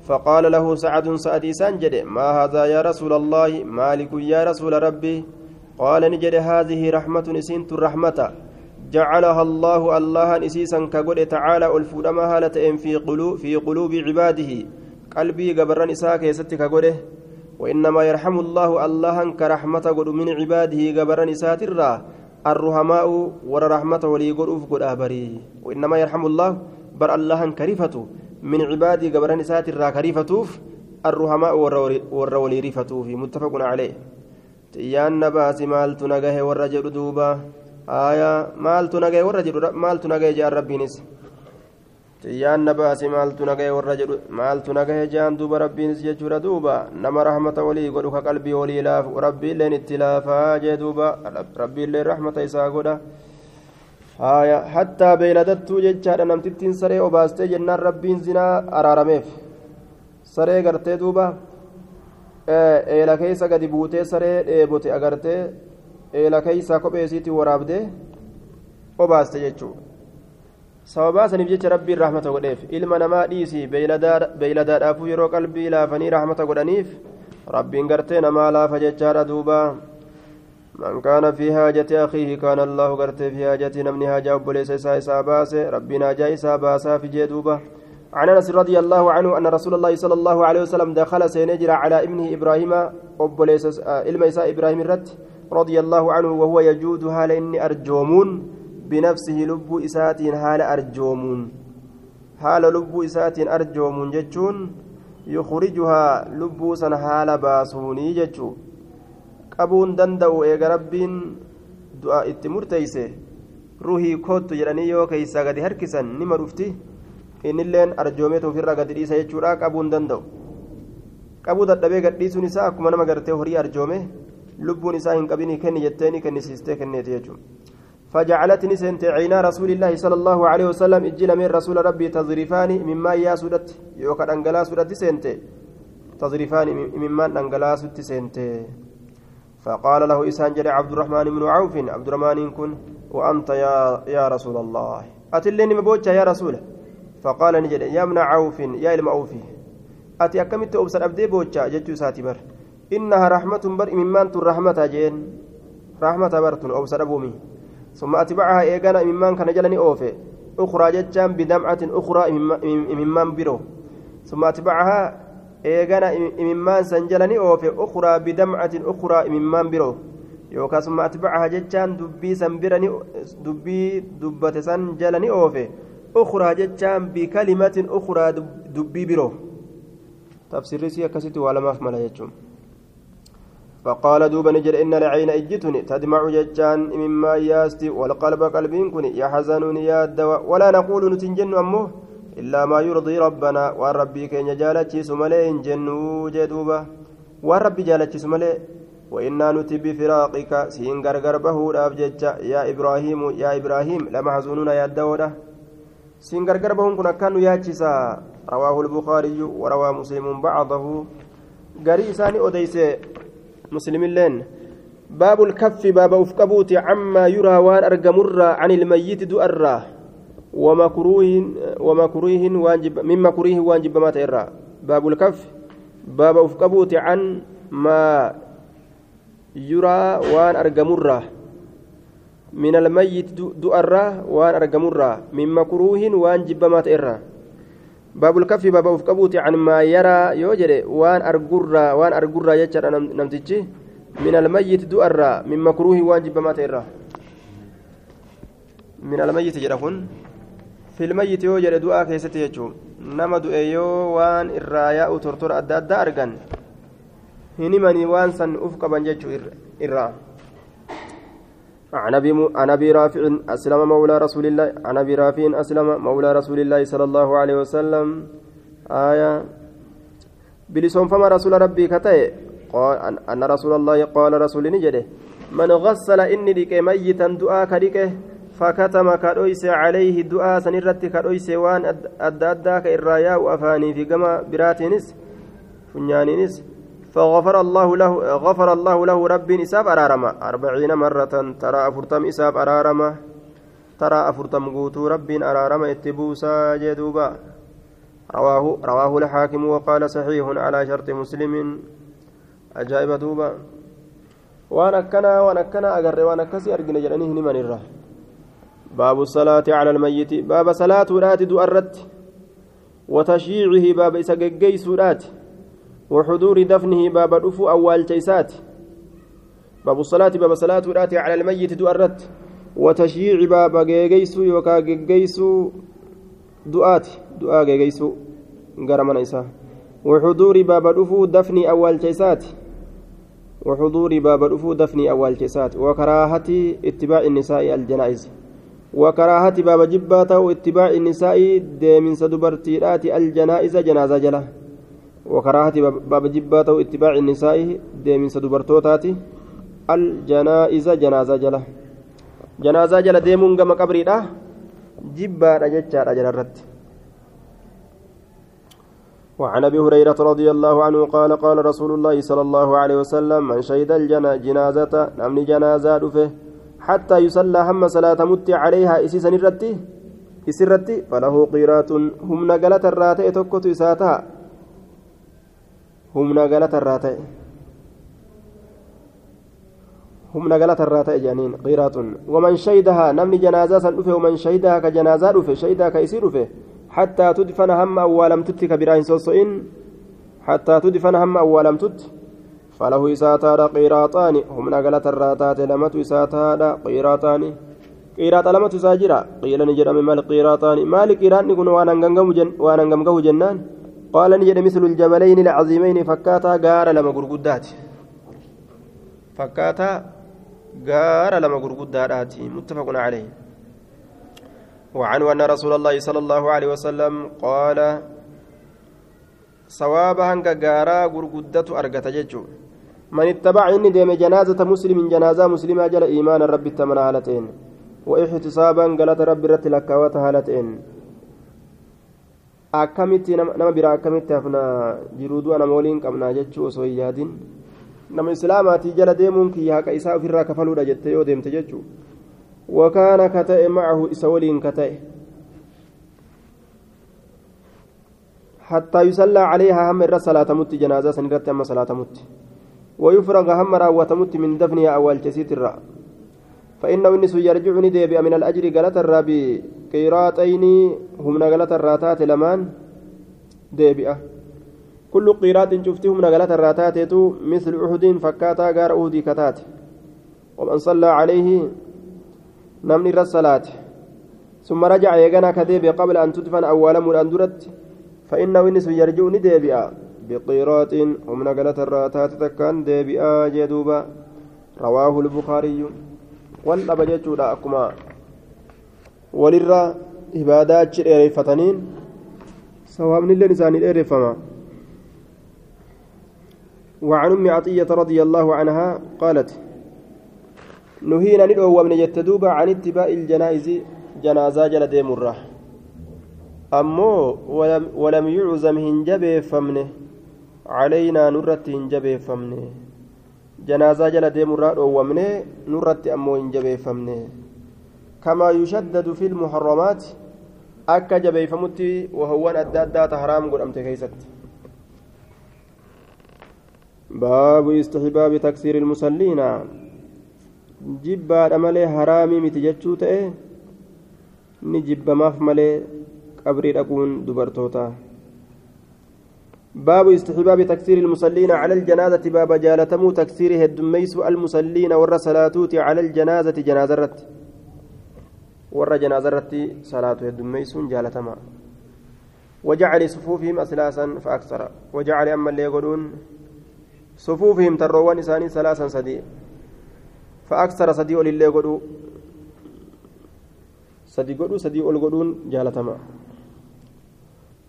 فقال له سعد سعد سنجد ما هذا يا رسول الله؟ مالك يا رسول ربي؟ قال نجد هذه رحمة نسنت الرحمة. جعلها الله الله نسيسا كقول تعالى الفودما هالة في قلوب في قلوب عباده. قلبي قبرن إساك يستك كقوله وإنما يرحم الله الله كرحمة قل من عباده قبرن إسات الرا الرحماء ور رحمة ولي قلوف قل أبري وإنما يرحم الله بر الله كريفته من عباده قبرن إسات الرا كريفتوف. الرحماء ور ولي رفتوف متفق عليه. تيان نباس مالت نجاه والرجل ayaa maaltu nagee warra jedhu maaltu nagee jaan rabbiinis? Xiyyaan na maaltu nagee warra jedhu? Maaltu nagee jaan duuba rabbiinis jechuudha duuba nama rahmata walii godhu ka qalbii walii laafu rabbiilleen itti laafaa jee duuba. Rabbiilleen rahmata isaa godha. Ayaa hattaa beeyladattuu jechaadha namtittiin saree obaastee jennaan rabbiin zinaa araarameef. Saree gartee duuba eela keessa gadi buutee saree dheebote agartee. Eela keeysaa kophee isiitiin waraabdee obaaste jechuudha sababaa saniif jecha rabbiin rahmata godheef ilma namaa dhiisii beeyladaadhaafuu yeroo qalbii laafanii rahmata godhaniif rabbiin gartee namaa laafa jechaadha duuba من كان في حاجة أخيه كان الله قرت في حاجة نمني حاجة أبوليس إسا إسا باس ربنا جاء إسا باسا في جدوبة عن أنس رضي الله عنه أن رسول الله صلى الله عليه وسلم دخل سينجر على ابنه إبراهيم أبوليس إلما إسا إبراهيم الرد رضي الله عنه وهو يجود هال إني أرجومون بنفسه لب إساتين حال أرجومون حال لب إساتين أرجومون جتشون يخرجها لب سن حال باسوني danda'u eega rabbiin du'a itti murteeyse ruhii koottu jedhanii yoo keeysaa gadi harkisan nima dhufti innilleen arjoomeetu ofirraa gadi dhiisa jechuudha qabuun danda'u qabuu dadhabee gadhiisuun isaa akkuma nama gartee horii arjoome lubbuun isaa hin qabinii kenni jetteeni kennisiistee kenneeti jechuudha فجعلتني سنت عينا رسول الله صلى الله عليه وسلم أجل من رسول ربي تظرفان مما يا سودت يوكا انغلا سودت سنت تظرفان مما انغلا سودت سنت فقال له إسان جري عبد الرحمن بن عوف عبد الرحمن كن وأنت يا يا رسول الله أتلني مبوجة يا رسول فقال نجد يا ابن عوف يا إلم عوفي أتي أكملت أبصر أبدي بوجة جتو ساتبر إنها رحمة بر ممان الرحمة جين رحمة برتن أبصر أبومي ثم أتبعها إيقانا ممان كان جلني أوفي أخرى جتشان بدمعة أخرى ممان برو ثم أتبعها imimmaan san jalani oofe ukraa bidamcatin ukraa imimmaan biroo yookaas summa atbacaha jechaan dubbii san birani dubbii dubbate san jalani oofe ukraa jechaan bikalimatin ukraa dubbii biroo tafsirrisii akkasitti waa lamaaf mala jechuun فقال دوبا نجر إن العين إجتني تدمع ججان مما ياستي والقلب قلبين كن يحزنون يا الدواء. ولا نقول نتنجن أمه إلا ما يرضي ربنا. وأن ربي كين جالتشي سمالي إن جنو جدوبة وأن ربي جالتشي سمالي وإنا نتي بفراقك سين غرغر بهود أبجج يا إبراهيم يا إبراهيم لمحزونون يا الدودة سين غرغر بهون كنا كانوا ياتشيسا رواه البخاري وروى مسلم بعضه. غري إساني أديس مسلم لين باب الكف باب أفكبوت عما يرى وان أرجمر عن الميت دؤرّه ومكروه ومكروه واجب من مكروه واجب ما تيرى باب الكف باب أفكبوت عن ما يرى وان أرجمره من الميت دؤرة وان أرجمره من مكروه واجب ما تيرى باب الكف باب أفكبوت عن ما يرى يوجد وان أرجرة وان أرجرة يجر نمتجي من الميت دؤرة من مكروه واجب ما تيرى من الميت جرفون filmayyiti yoo jedhe du'aa keessatti jechuun nama du'e yoo waan irraa yaa'u tortora adda addaa argan hin himanii waan san uf qaban jechuu irraa عن أبي عن أبي رافع أسلم مولى رسول الله عن أبي رافع أسلم مولى رسول الله صلى الله عليه وسلم. آية. بلسون فما رسول ربي كتئ. قال أن رسول الله قال رسول نجده من غسل إني لك ميتا دعاء كريكه فكتم كرويس عليه دعاء سنرت كرويس وان أدى أدى كإرايا وأفاني في جما براتينس فنيانينس. فغفر الله له غفر الله له رب إساب أرارما. أربعين مرة ترى أفرتم إساب أرارما. ترى أفرتم قوتو رب أرارما اتبوسا جدوبا رواه رواه الحاكم وقال صحيح على شرط مسلم. أجائب دوبا. waan akkanaa waan akkanaa agarre waan akkasii argine jedhanii hin himan irra baabu salaati cala almayyiti baaba salaatuudhaati du'a irratti وتشييعه باب إسا جيسودات وحضور دفنه باب دفو أول جيسات. باب الصلاة باب صلاة راتي على الميت دؤرت وتشييع باب جيسو يوكا جيسو دؤات. دؤا جيسو غرمنا إسا وحضور باب دفو دفن أول جيسات. وحضور باب دفو دفن أول جيسات. وكراهة اتباع النساء الجنائز. وكراهة باب جباتة اتباع النساء ديمن سدبرتيرات الجنائز جنازة جله وكراهة باب جباته اتباع النساء ديمن سدبرتوتات الجنائز جنازة جله جنازة جله ديمون قم قبري جبا رجتشا رجل وعن أبي هريرة رضي الله عنه قال قال رسول الله صلى الله عليه وسلم من شهد الجنازه نمني جنازة دفه حتى يصلى هم صلاة مت عليها إسيسا الرتي إسرتي فله قيرات هم نقلت الراتئ تكت إساتها هم نقلت الراتئ هم نقلت الراتئ جانين قيرات ومن شهدها نمني جنازة سنفه ومن شهدها كجنازة رفه شهدها كيسير رفه حتى تدفن هم أولم تتك براهن سوسئين حتى تدفن هم أولم تتك فله إساتها قيراطان هم نقلت الراتات لمت إساتها قيراطان قيراط لمت ساجرا قيل نجد من مال قيراطان مال قيران نكون وأنا نقمقه جنان قال نجد مثل الجبلين العظيمين فكاتا قار لما قرقدات فكاتا قار لما قرقدات متفق عليه وعنه أن رسول الله صلى الله عليه وسلم قال gurguddatu argata jechuun man ittabaca inni deeme janaazata muslimin janaazaa muslimaa jala iimaana rabbitti amana haala ta'een waixtisaaban galata rabbi irratti lakkaawata haala ta'een akkamitti nama biraa akkamitti hafna jiruu du'a nama waliin qabnaa jechuu osoo hin yaadin nama islaamaatii jala deemuun kiyya haqa isaa ofirraa kafaluudha jette yoo deemte jechuu wakaana ka ta'e macahu isa waliin ka ta'e حتى يصلى عليها هم الرس صلاة مت جنازة سنرت أما صلاة مت ويفرغ هم راوة مت من دفنها أول جسيت الرا فإنه النس يرجع نديب من الأجر قالت الرابي. قيراتين هم نقلت الراتات لمان ديبئة كل قيرات شفتهم نقلت الراتات مثل أحد فكاتا غار أهدي كتات. ومن صلى عليه نمني الرسالات ثم رجع يغنى كذيب قبل أن تدفن أولا من أندرت فإنه إنس يرجو نديبئا بقيرات ومن قالت الراتات تكان ديبئا جدوبا. رواه البخاري. جتشودا أكما وللرا عبادات شريفتنين سواء من اللي نسان الإرفما وعن أم عطية رضي الله عنها قالت نهينا ندعو من يتدوب عن اتباع الجنائز جنازة جل ديم الرّ ammoo walam yuczam hin jabeeffamne calaynaa nurratti hin jabeeffamne janaazaa jala deemurraa dhoowwamne nurratti ammoo hin jabeeffamne kamaa yushaddadu fi lmuharramaati akka jabeeyfamutti wahowwan adda addaata haraam godhamte keeysatti baabu istixbaabi taksiiri ilmusalliina jibbaadha malee haraamii miti jechuu ta'e ni jibbamaaf malee qabrii dhaquun dubartoota باب استحباب تكثير المصلين على الجنازة باب جالتمو تكثير هدميس المصلين ور على الجنازة جنازة رت. ور جنازة رت صلاة هدميس جالتما. وجعل صفوفهم أسلاسا فأكثر. وجعل أما اللي يقولون صفوفهم تروان إساني ثلاثا سدي فأكثر سدي ولله يقولوا سدي قولوا سدي قولون جالتما.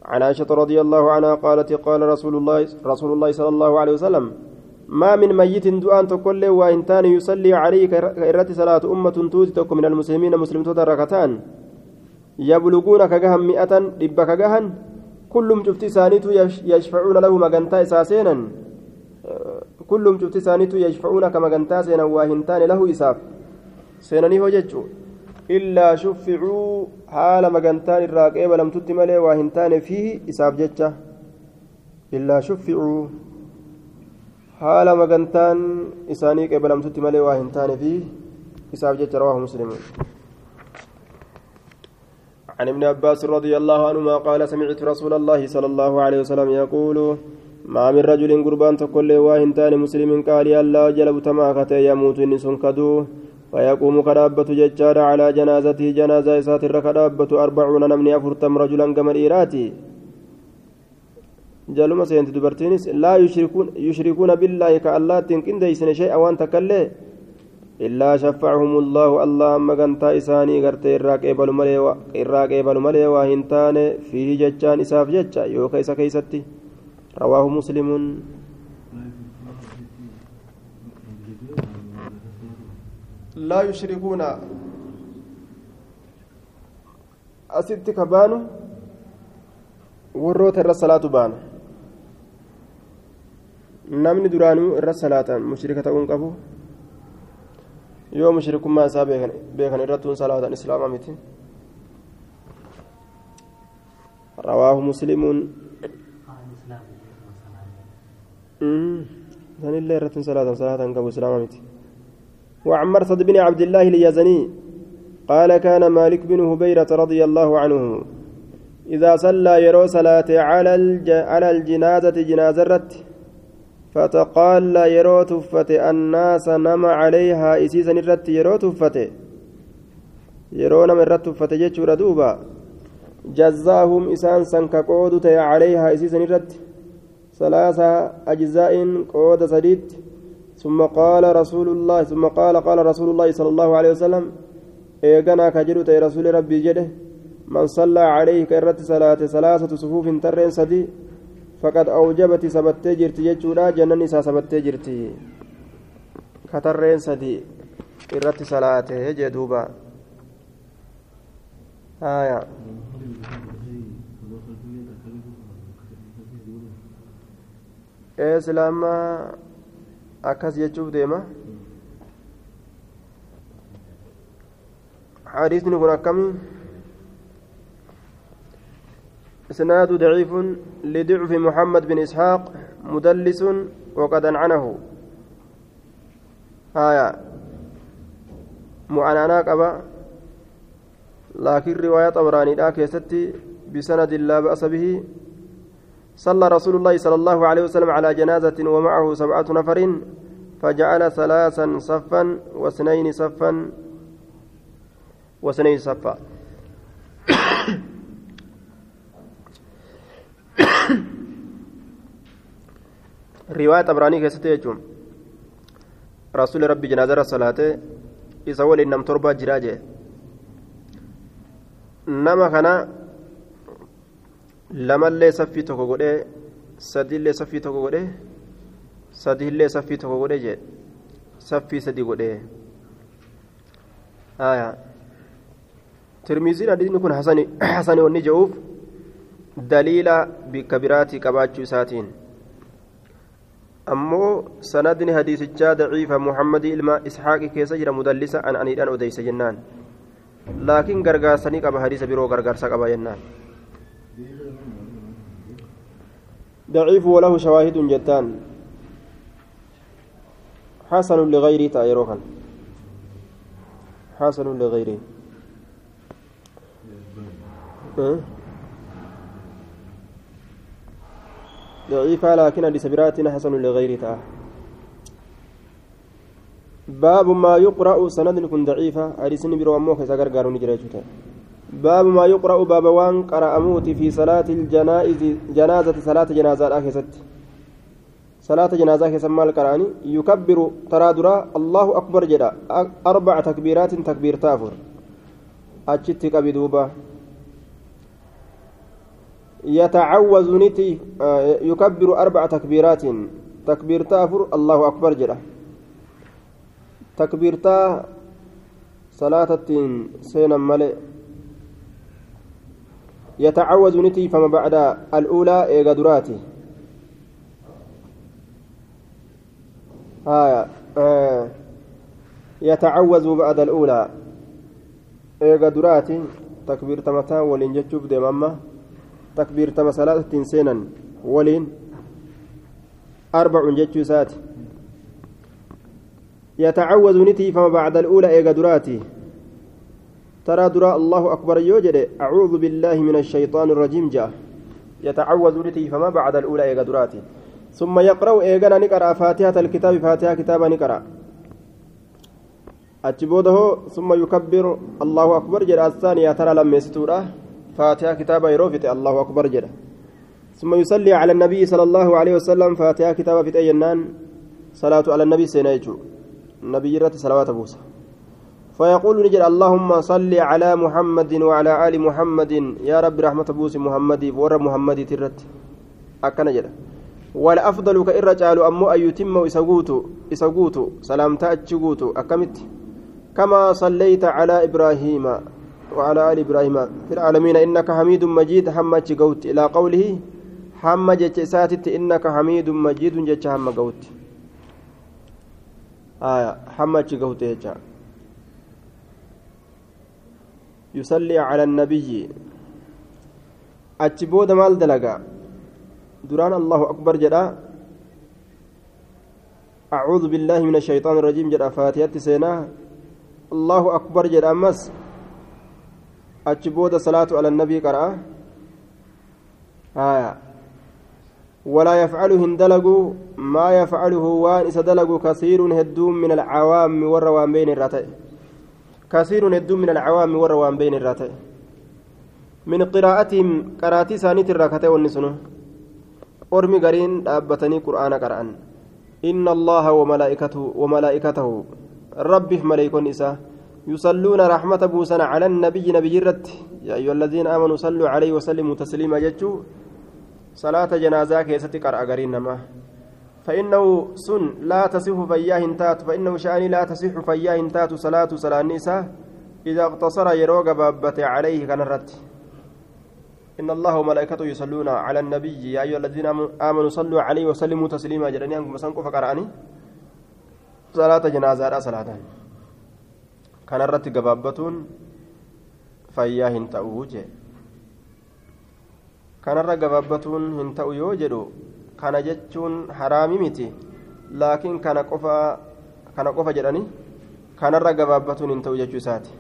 عن عائشة رضي الله عنها قالت قال رسول الله رسول الله صلى الله عليه وسلم ما من ميت دعاء تقول وإن تان يصلي عليه كإرة صلاة أمة توتي من المسلمين مسلم ركعتان. يبلغون كجهم مئة رب كجهن كلهم شفت سانيت يشفعون له مجنتا إساسينا كلهم شفت سانيتو يشفعون كما قنتا سينا واهنتان له إساف. سينني هو جتشو إلا شفعوا حال مقنتان الراقب لم تتملي واهنتان فيه إساف جتشا إلا شفعوا حال مقنتان إساني قبل لم تتملي واهنتان فيه إساف جتشا رواه مسلم. عن ابن عباس رضي الله عنهما قال سمعت رسول الله صلى الله عليه وسلم يقول ما من رجل قربان تقول واهنتان مسلم قال الله جلب تماكة يموت إن سنكدو. ويقوم كدابة ججار على جنازته جنازة إسات الركدابة أربعون نمني أفرتم رجلا كما الإيراتي جالما سينت دبرتينس لا يشركون يشركون بالله كالله تنكن ديسن شيئا وان تكلي. إلا شفعهم الله اللهم قنتا إساني قرتي إراك إبل ملي إراك إبل ملي وهنتان فيه ججان إساف ججا يو كيس كيستي. رواه مسلم لا يشركون كبانو warroota irra salaatu baana namni duraanuu irra salaatan mushrika ta'uun qabu yoo mushrikummaa isaa beekan irrattuun salaatan islaama miti rawaahu muslimuun sanillee irrattuun salaatan salaatan qabu islaama miti وعن مرثد بن عبد الله اليزني قال كان مالك بن هبيرة رضي الله عنه إذا صلى يرو صلاة على الج... على الجنازة جنازة رت فتقال يرو تفت الناس نم عليها إسيسا الرت يرو تفت يرو نم الرت تفت جتشور دوبا جزاهم إسان سنك عليها إسيسا الرت ثلاثة أجزاء قود سديد. ثم قال رسول الله ثم قال قال رسول الله صلى الله عليه وسلم إيقنا كجرت رسول ربي جده من صلى عليه كرت صلاة ثلاثة صفوف ترين سدي فقد أوجبت سبت جرت يجودا جنن إسا سبت جرت كترين سدي irratti salaate jedhuuba haya islaama akkas jechuuf deema. حديثني كن أكمل إسناد ضعيف لضعف محمد بن إسحاق مدلس وقد أنعنه آية معنانا قبا لكن رواية طبراني لا كيستي بسند لا بأس به صلى رسول الله صلى الله عليه وسلم على جنازة ومعه سبعة نفر فجعل ثلاثا صفا واثنين صفا واثنين صفا. رواية طبراني كيست رسول ربي جنازة الصلاة إذا ولي نم تربة جراجة. نما كان تكو قده سدي اللي سفي تكو قده سدي اللي سفي تكو قده جي سفي سدي قده آية ترميزين حديثني كن حسن حسن وني جوف دليل بكبرات كباتشو ساتين ammoo sanadni hadiisichaa daciifa muhammadii ilma isxaaqi keessa jira mudallisa an aniidhaan odeyse jennaan laakiin gargaarsanii qaba hadiisa biroo gargaarsa qaba jennaan daciifu walahu shawaahidun jettaan حسن لغيره تايرو كان. حسن لغيره؟ ضعيفة لكن حديث براتنا حسن لغيره تعالى باب ما يقرأ سند كن ضعيفة. حديث برو أموك سكرقار نجريجوتا باب ما يقرأ باب وان قرأ موت في صلاة الجنائز جنازة صلاة جنازة آخست صلاة جنازة كسمى القرآن يكبر ترادرا الله أكبر جدا. أربع تكبيرات تكبير تافر. أجتك بدوبة يتعوذ نتي. يكبر أربع تكبيرات. تكبير تافر الله أكبر جرا تكبير تا صلاة سينا ملئ. يتعوذ نتي فما بعد الأولى إيغادراتي آه آه يتعوذ بعد الأولى إيغا دراتي. تكبير تمتا ولين جتشوف دي ماما. تكبير تما تنسينا ولين أربع جتشو ساتي. يتعوذ نتي فما بعد الأولى إيغا دراتي. ترى درا الله أكبر يوجد. أعوذ بالله من الشيطان الرجيم جاء. يتعوذ نتي فما بعد الأولى إيغا دراتي. ثم يقرأ إيغانا نقرأ فاتحة الكتاب فاتحة كتابا نقرأ أتبوده ثم يكبر. الله أكبر جرى الثانية ترى لما يستورة فاتحة كتابا يروفت. الله أكبر جرى ثم يصلي على النبي صلى الله عليه وسلم. فاتحة كتابا في أينان صلاة على النبي سينايجو. النبي رت صلوات بوسى فيقول نجد اللهم صل على محمد وعلى آل محمد. يا رب رحمة بوسي محمد ور محمد ترت. أكن جد. والأفضل كإر جعلوا أمو أن يتم إسقوتو إسقوتو سلامتا أتشقوتو أكمت. كما صليت على إبراهيم وعلى آل إبراهيم في العالمين. إنك حميد مجيد حمد قوت إلى قوله حمد جتساتت إنك حميد مجيد جتش حمد قوت آية حمد قوت يجا يصلي على النبي. أتبود مال دلقا دران الله أكبر جدا. أعوذ بالله من الشيطان الرجيم جدا. فاتحة سيناه الله أكبر جد أمس أتبود صلاة على النبي قرأ. آية ولا يفعله هندلقوا ما يفعله وان إسدلقوا كثير هدوم من العوام والروان بين الرتئ. كثير هدوم من العوام والروان بين الرتئ من قراءتهم قراتي سانيت الركتة والنسنو أرمي قرين أبتني قرآن قرآن. إن الله وملائكته وملائكته ربه ملائكون إساء يصلون رحمة بوسنا على النبي نبي رت يا أيها الذين آمنوا صلوا عليه وسلموا تسليما جتشو. صلاة جنازة كيستي قرأ نما. فإنه سن لا تصح فياه انتات فإنه شأني لا تصح فياه انتات صلاة صلاة النساء. إذا اقتصر يروق بابة عليه كان الرت إن الله وملائكته يصلون على النبي. يا أيها الذين آمنوا صلوا عليه وسلموا تسليما. جلني أنكم سنكو فقرأني صلاة جنازة صلاة. كان الرت قبابتون kanarra gabaabbatuun hin ta'u yoo jedhu kana jechuun haraami miti. Laakiin kana qofa kana qofa jedhani kanarra gabaabbatuun hin ta'u jechuu isaati.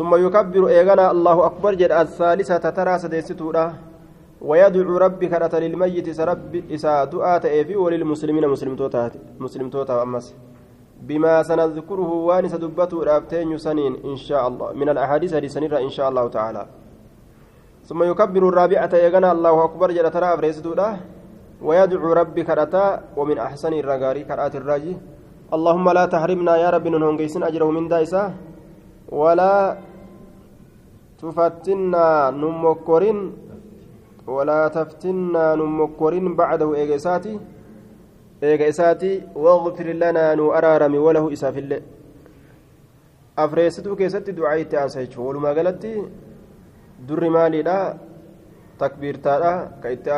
Summa yukabbiru eegana allahu akbar jedha assaalisata taraa sadeessituudha. ويدعو ربي كرة للميت سرب إساء دعاء في وللمسلمين مسلمتوتا أمس بما سنذكره وانس دبته رابتين سنين إن شاء الله من الأحاديث هذه سنيرة إن شاء الله تعالى ثم يكبر الرابعة يغنى الله أكبر جل ترى أفريسدودا ويدعو ربي كرتا ومن أحسن الرغاري كرات الراجي اللهم لا تحرمنا يا رب نهونجيسن أجره من دايسا. ولا تفتنا نمكرين ولا تفتنا نمكرين بعده إيجاساتي. إيجاساتي. واغفر لنا نو أرارمي وله إساف الله أفريستو كيستي دعايتي تأنسيش ولما قالتي durri maaliidha takbiirtaadha ka itti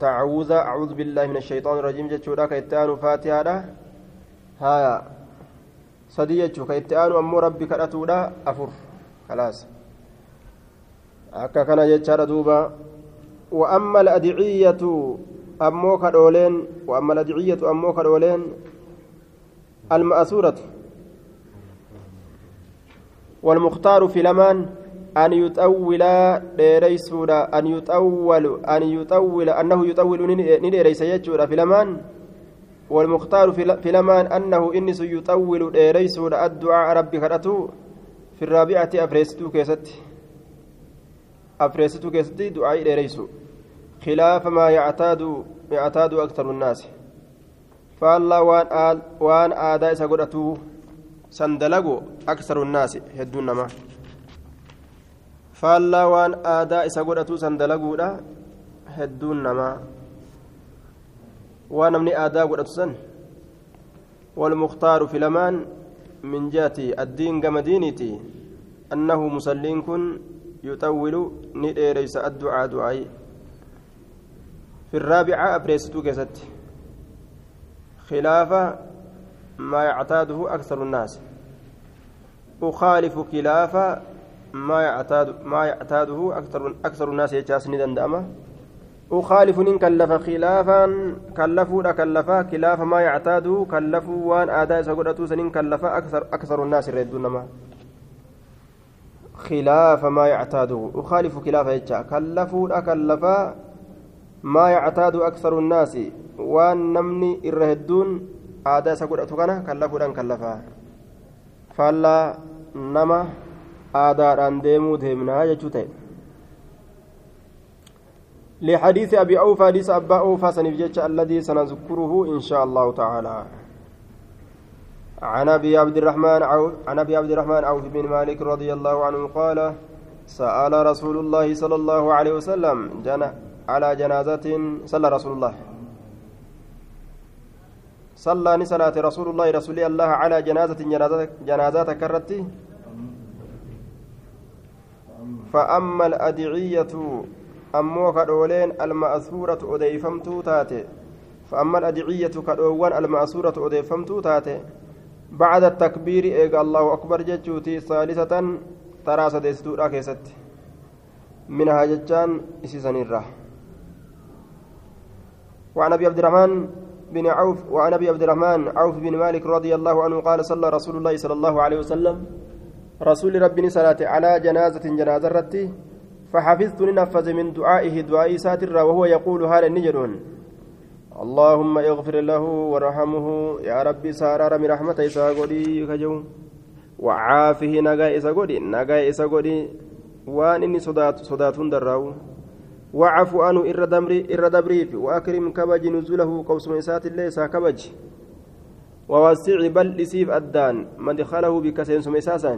ashayxaan irrajiim jechuudha ka itti aanu faatihaadha haya sadii jechuu ka itti aanu ammoo rabbi kadhatuudha afur kalaas akka kana jechaadha duuba وأما الأدعية أمو كدولين وأما الأدعية أمو كدولين المأسورة والمختار في لمان أن يطول ديريسودا أن يطول أن يطول أنه يطول نديريس يجورا في لمان. والمختار في لمان أنه إنس يطول ديريسودا الدعاء ربي كرته في الرابعة أفريستو كيست أفريستو كيست دعاء ديريسو. خلاف ما يعتاد يعتاد أكثر الناس. فالله وان آل وان آداء سقرته سندلقوا أكثر الناس هدون ما. Faallaa waan aadaa isa godhatu san dalaguudha. Hedduun namaa waan namni aadaa godhatu san. والمختار في لمان من جهة الدين كما دينتي أنه مسلين كن يطول نديريس الدعاء دعائي في الرابعة أبريستو كست خلاف ما يعتاده أكثر الناس أخالف خلاف ما يعتاد ما يعتاده أكثر أكثر الناس يجاسني دندأمة أخالف إن كلف خلافا كلفوا كلفا خلاف ما يعتاده كلفوا وان آداء سقطة سنين كلفا أكثر أكثر الناس يردون ما خلاف ما يعتاده أخالف خلاف يجا. كلفوا كلفا ما يعتاد أكثر الناس. وان نمني الرهدون آداء سقطة كان كلفوا كلفا. فلا نما aadaadhaan deemuu deemnaa jechuu ta'e. لحديث أبي أوفى حديث أبا أوفى سنفجتش الذي سنذكره إن شاء الله تعالى عن أبي عبد الرحمن عن أبي عبد الرحمن عوف بن مالك رضي الله عنه قال سأل رسول الله صلى الله عليه وسلم جنى على جنازة صلى رسول الله صلى صلاة رسول الله رسول الله على جنازة جنازة جنازات كرتي فأما الأدعية أمو كدولين المأثورة أديفمتو تاتي. فأما الأدعية كدوان المأثورة أديفمتو تاتي. بعد التكبير إيقى الله أكبر جتشوتي ثالثة ترى سديستو راكيست منها جتشان إسيسان الراه وعن أبي عبد الرحمن بن عوف وعن أبي عبد الرحمن عوف بن مالك رضي الله عنه قال صلى رسول الله صلى الله عليه وسلم رسول ربي صلاة على جنازة جنازة رتي فحفظت لنفذ من دعائه دعاء ساتر وهو يقول هذا النجرون اللهم اغفر له ورحمه يا ربي سارار من رحمة إساقودي كجو وعافه نجا إساقودي نجا إساقودي وان إني صدات صداتون دراو وعفو عنه إر دمري إر دبريف وأكرم كبج نزوله قوس إسات الله كبج ووسع بل لسيف أدان مدخله بكسين سميساسا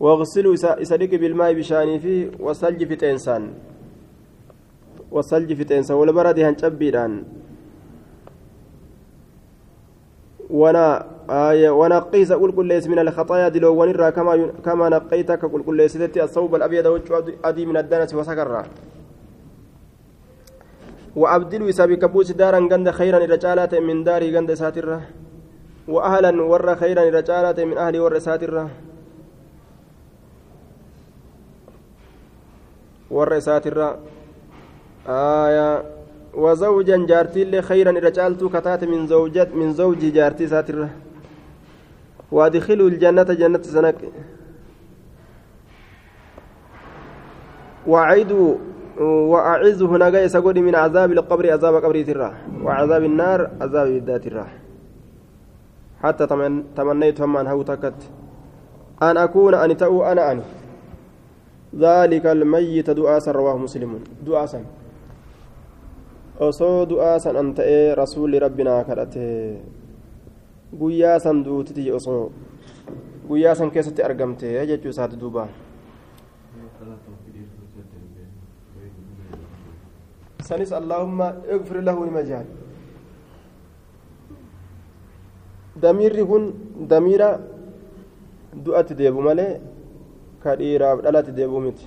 واغسلوا إسالك بالماء بشاني فيه والثلج في تنسان. والثلج في تنسان. والبرد هنشبيران وأنا آية ونقيس قل كل ليس من الخطايا دلو ونرى كما كما نقيتك قل كل ليس الثوب الأبيض أدي من الدنس وسكرا. وأبدلوا إسابي كبوس دارا غند خيرا رجالات من داري غند ساترة. وأهلا ور خيرا رجالات من أهلي ور ساترة. Warra isaatirra وزوجا جارتي خيرا إذا جعلت كتات من زوجة من زوج جارتي ساترة وأدخلوا الجنة جنة سنك وأعيدوا وأعزه نجا يسقوني من عذاب القبر عذاب قبر ترى وعذاب النار عذاب الذات ترى حتى تمنيت هم أن هو تكت أن أكون أن تأو أنا أني ذلك الميت دعاء رواه مسلم دعاء سن du'aa san an ta'ee rasuulli rabbinaa kadhate guyyaa san duutiti osoo guyyaa san keessatti argamte jechuu isaati duuba sanis allaahumma igfir lahu nima jaal damiirri kun damiira du'atti deebu malee miti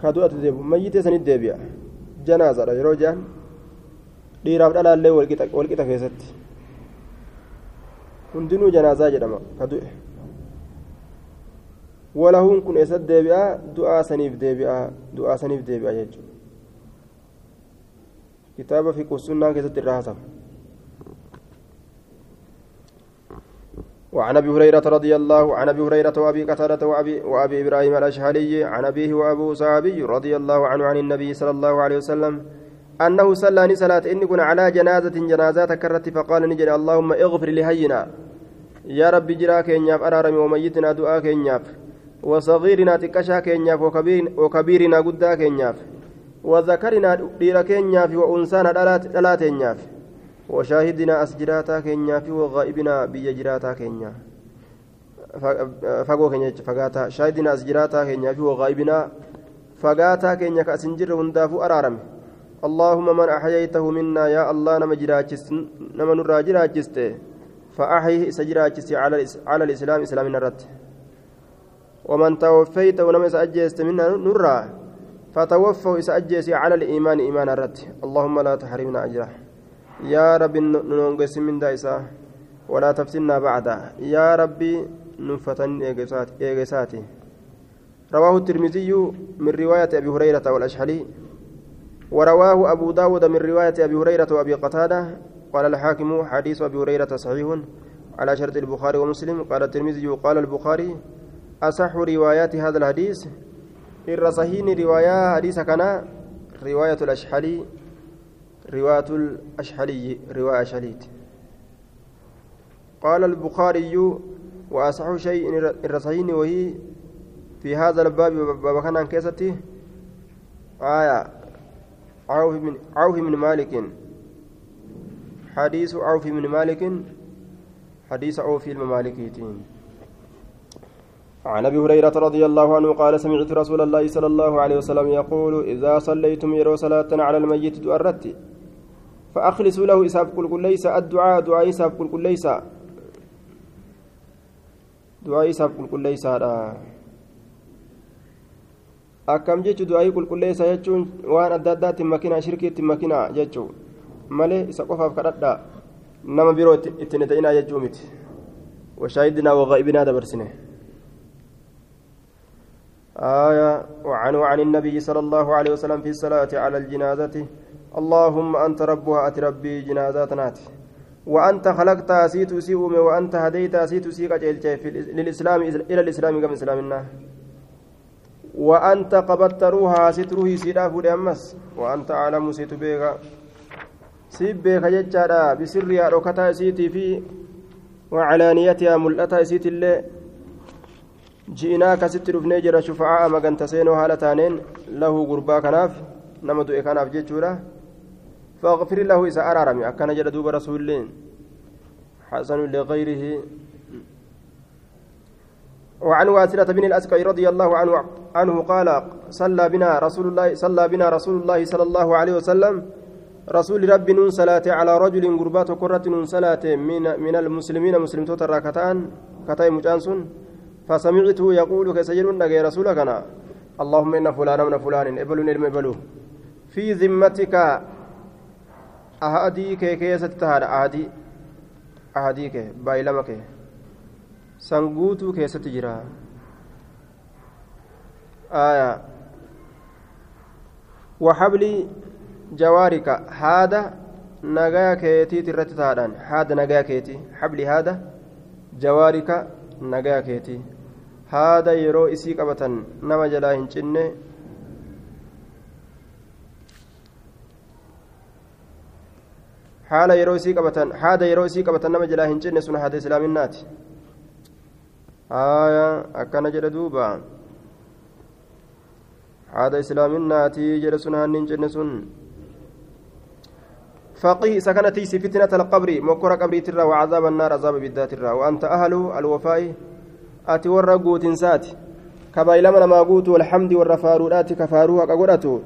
ka du'atti deebi'u mayyitee sanitti deebi'a janaazaadha yeroo jaan dhiiraaf dhalaallee walqixa keessatti hundinuu janaazaa jedhama ka du'e walahuun kun eessatti deebi'a du'aa saniif deebi'a du'aa saniif deebi'a jechuudha kitaaba fi qussunnaa keessatti irraa hasama وعن أبي هريرة رضي الله عن أبي هريرة وأبي قتادة وأبي وأبي إبراهيم الاشهلي عن أبيه وأبو صحابي رضي الله عنه عن النبي صلى الله عليه وسلم أنه صلى صلاه إن كن على جنازة جنازات كرت فقال نجد اللهم اغفر لهينا. يا رب جرا كينياف ارارم وميتنا دعاء كينياف. وصغيرنا تكشا كينياف وكبير وكبيرنا قدا كينياف. وذكرنا دير كينياف وانسانا دلات كينياف وشاهدنا أسجراتا كينيا في وغائبنا بيا جراتا كينيا. فقو كينيا فقاتا شاهدنا أسجراتا كينيا في وغائبنا. فقاتا كينيا كأسنجر هندافو أرارم. اللهم من أحييته منا يا الله نما جراجست نما نرى جراجست. فأحيه سجراجست على على الإسلام إسلام نرت. ومن توفيته ونما سأجست منا نرى. فتوفوا إسأجيسي على الإيمان إيمان الرد اللهم لا تحرمنا أجره. يا رب ننقسم من دايسا ولا تفتنا بعده يا ربي نفتن إيجساتي رواه الترمذي من رواية أبي هريرة والأشحلي ورواه أبو داود من رواية أبي هريرة وأبي قتادة قال الحاكم حديث أبي هريرة صحيح على شرط البخاري ومسلم. قال الترمذي قال البخاري أصح روايات هذا الحديث. irra sahiini riwaayaa hadiisa kana riwaayatu ashhalii رواية الأشحلي رواية أشحليت قال البخاري وأصح شيء الرصين وهي في هذا الباب باب كان عن كيستي آية عوف من عوف من مالك. حديث عوف من مالك. حديث عوف الممالكيتين عن أبي هريرة رضي الله عنه قال سمعت رسول الله صلى الله عليه وسلم يقول إذا صليتم يرو صلاة على الميت تؤرت. فاخلصوا له اساب كل كل ليس الدعاء دعاء اساب كل كل ليس دعاء اساب كل كل ليس jechu du'aa'ii qulqulleessa jechuun waan adda addaatti makinaa shirkiitti makinaa jechuu malee isa qofaaf kadhadha nama biroo itti ni ta'inaa jechuu miti washaahidinaa waqaa'ibinaa dabarsine آية وعنه عن النبي صلى الله عليه وسلم في الصلاة على الجنازة اللهم أنت ربها أتربي جنازاتنا وأنت خلقت أسيت سيوم وأنت هديت أسيت سيك للإسلام إلى الإسلام كم إسلامنا وأنت قبضت روحها ستروه سيدا فود أمس. وأنت أعلم سيت بيغا. سيب بيغا ججارا بسرها ركتا سيتي في وعلانيتها ملأتا سيت الله ji'inaa kasitti dhufnee jira shufa'aa maganta seenoo haala taaneen lahu gurbaa kanaaf nama du'e kanaaf jechuudha فاغفر له إذا أرارم أكن جل دوب رسول الله حسن لغيره. وعن واسرة بن الأسقي رضي الله عنه عنه قال صلى بنا رسول الله صلى بنا رسول الله صلى الله عليه وسلم. رسول رب نون صلاة على رجل قربات كرة نون صلاة من من المسلمين مسلم توتر كتان كتاي مجانسون. فسمعته يقول كسجل رسولك أنا اللهم إن فلان من فلان إبل إلم إبلو في ذمتك أهديك كيست تهار أهدي أهديك بايلمك سنقوتو كيست جرا آية وحبل جوارك هذا نجا كيتي ترتتادان هذا نجا كيتي حبل هذا جوارك نجا كيتي haada yeroo isii qabatan nama jalaa hin cinne. Qabatan haada yeroo isii qabatan nama jalaa hin cinne sun haada islaaminaati haya akkana jedhe duuba haada islaaminaati jedhe sun haanni hin cinne sun فقيه سكنتي فتنة القبر مكر قبري ترى وعذاب النار عذاب بالذات ترى وأنت أهل الوفاء guutinsaati kabaylama namaa guutu walhamdi warra faaruudhaati ka faaruu haqa godhatu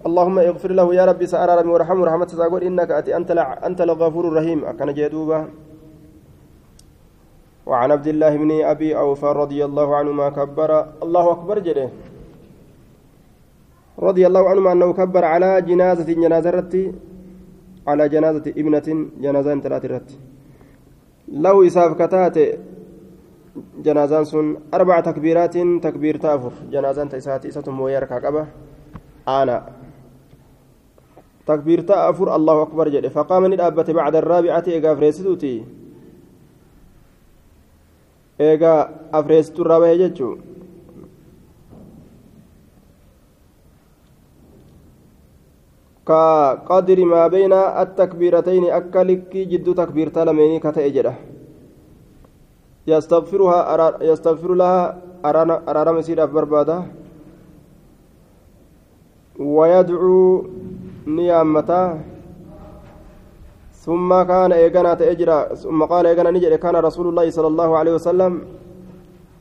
اللهم اغفر له يا ربي سأرى ربي ورحمه رحمة سأقول إنك أتي أنت أنت الغفور الرحيم. أكن جدوبا وعن عبد الله بن أبي أوفى رضي الله عنهما كبر. الله أكبر جده. رضي الله عنهما أنه كبر على جنازة جنازة رتي على جنازة ابنة جنازة ثلاثة له إساف كتاتي جنازان سن أربع تكبيرات تكبير تافر. جنازان تيسات إساتهم ويركع قبة أنا. تكبير تافر الله أكبر جل فقام الأبة بعد الرابعة إيقا فريستوتي. إيقا أفريستو الرابعة جتشو كقدر ما بين التكبيرتين أكلك جد تكبير تلميني كتئجره يستغفرها يستغفر لها أرارم سيدة بربادة ويدعو نيامتا ثم كان إيقنا تأجرا ثم قال إيقنا نجري كان رسول الله صلى الله عليه وسلم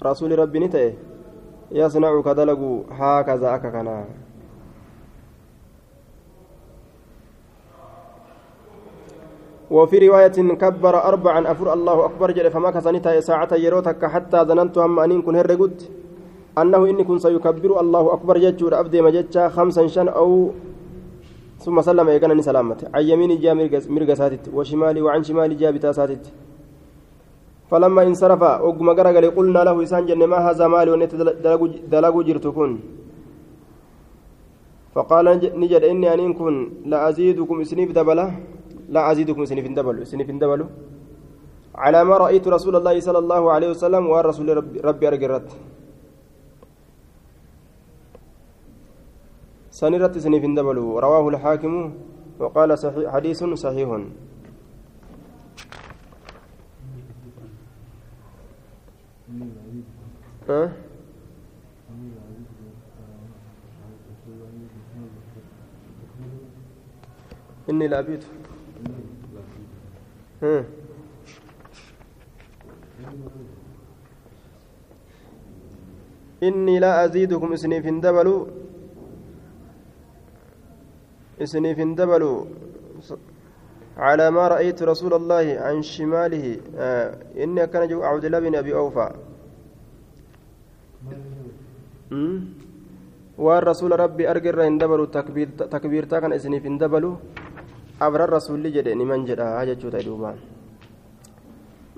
رسول ربي نتأه يصنع كدلقوا هكذا أككنا وفي رواية كبر أربعا أفر الله أكبر جل فما كسنتا ساعة يروتك حتى ظننت هم أن كن هرقد أنه إني كن سيكبر الله أكبر جتشور أبدي مجتشا خمسا شن أو ثم سلم يقنني سلامته عن يميني جاء مرقى ساتت وشمالي وعن شمالي جاء بتا ساتت فلما انصرف أقم قرقل قلنا له إسان جن ما هذا مالي ونت دلقوا جرتكن فقال نجد إني أن كن لا أزيدكم سنيف دبلة. لا أزيدكم سنيف دبلو سنيف دبلو على ما رأيت رسول الله صلى الله عليه وسلم والرسول ربي, ربي أرقرت. سنرت سنيف دبلو رواه الحاكم وقال صحيح حديث صحيح أه؟ إني لأبيت؟ إني لا أزيدكم إسني في إسني في دبلوا على ما رأيت رسول الله عن شماله آه إني كان جو عبد الله بن أبي أوفى. rasuula rabbii argirra hin dabalu takbiirtaa kana isiniif hin dabalu abran rasuulli jedhe niman jedha jechuu ta'e duuba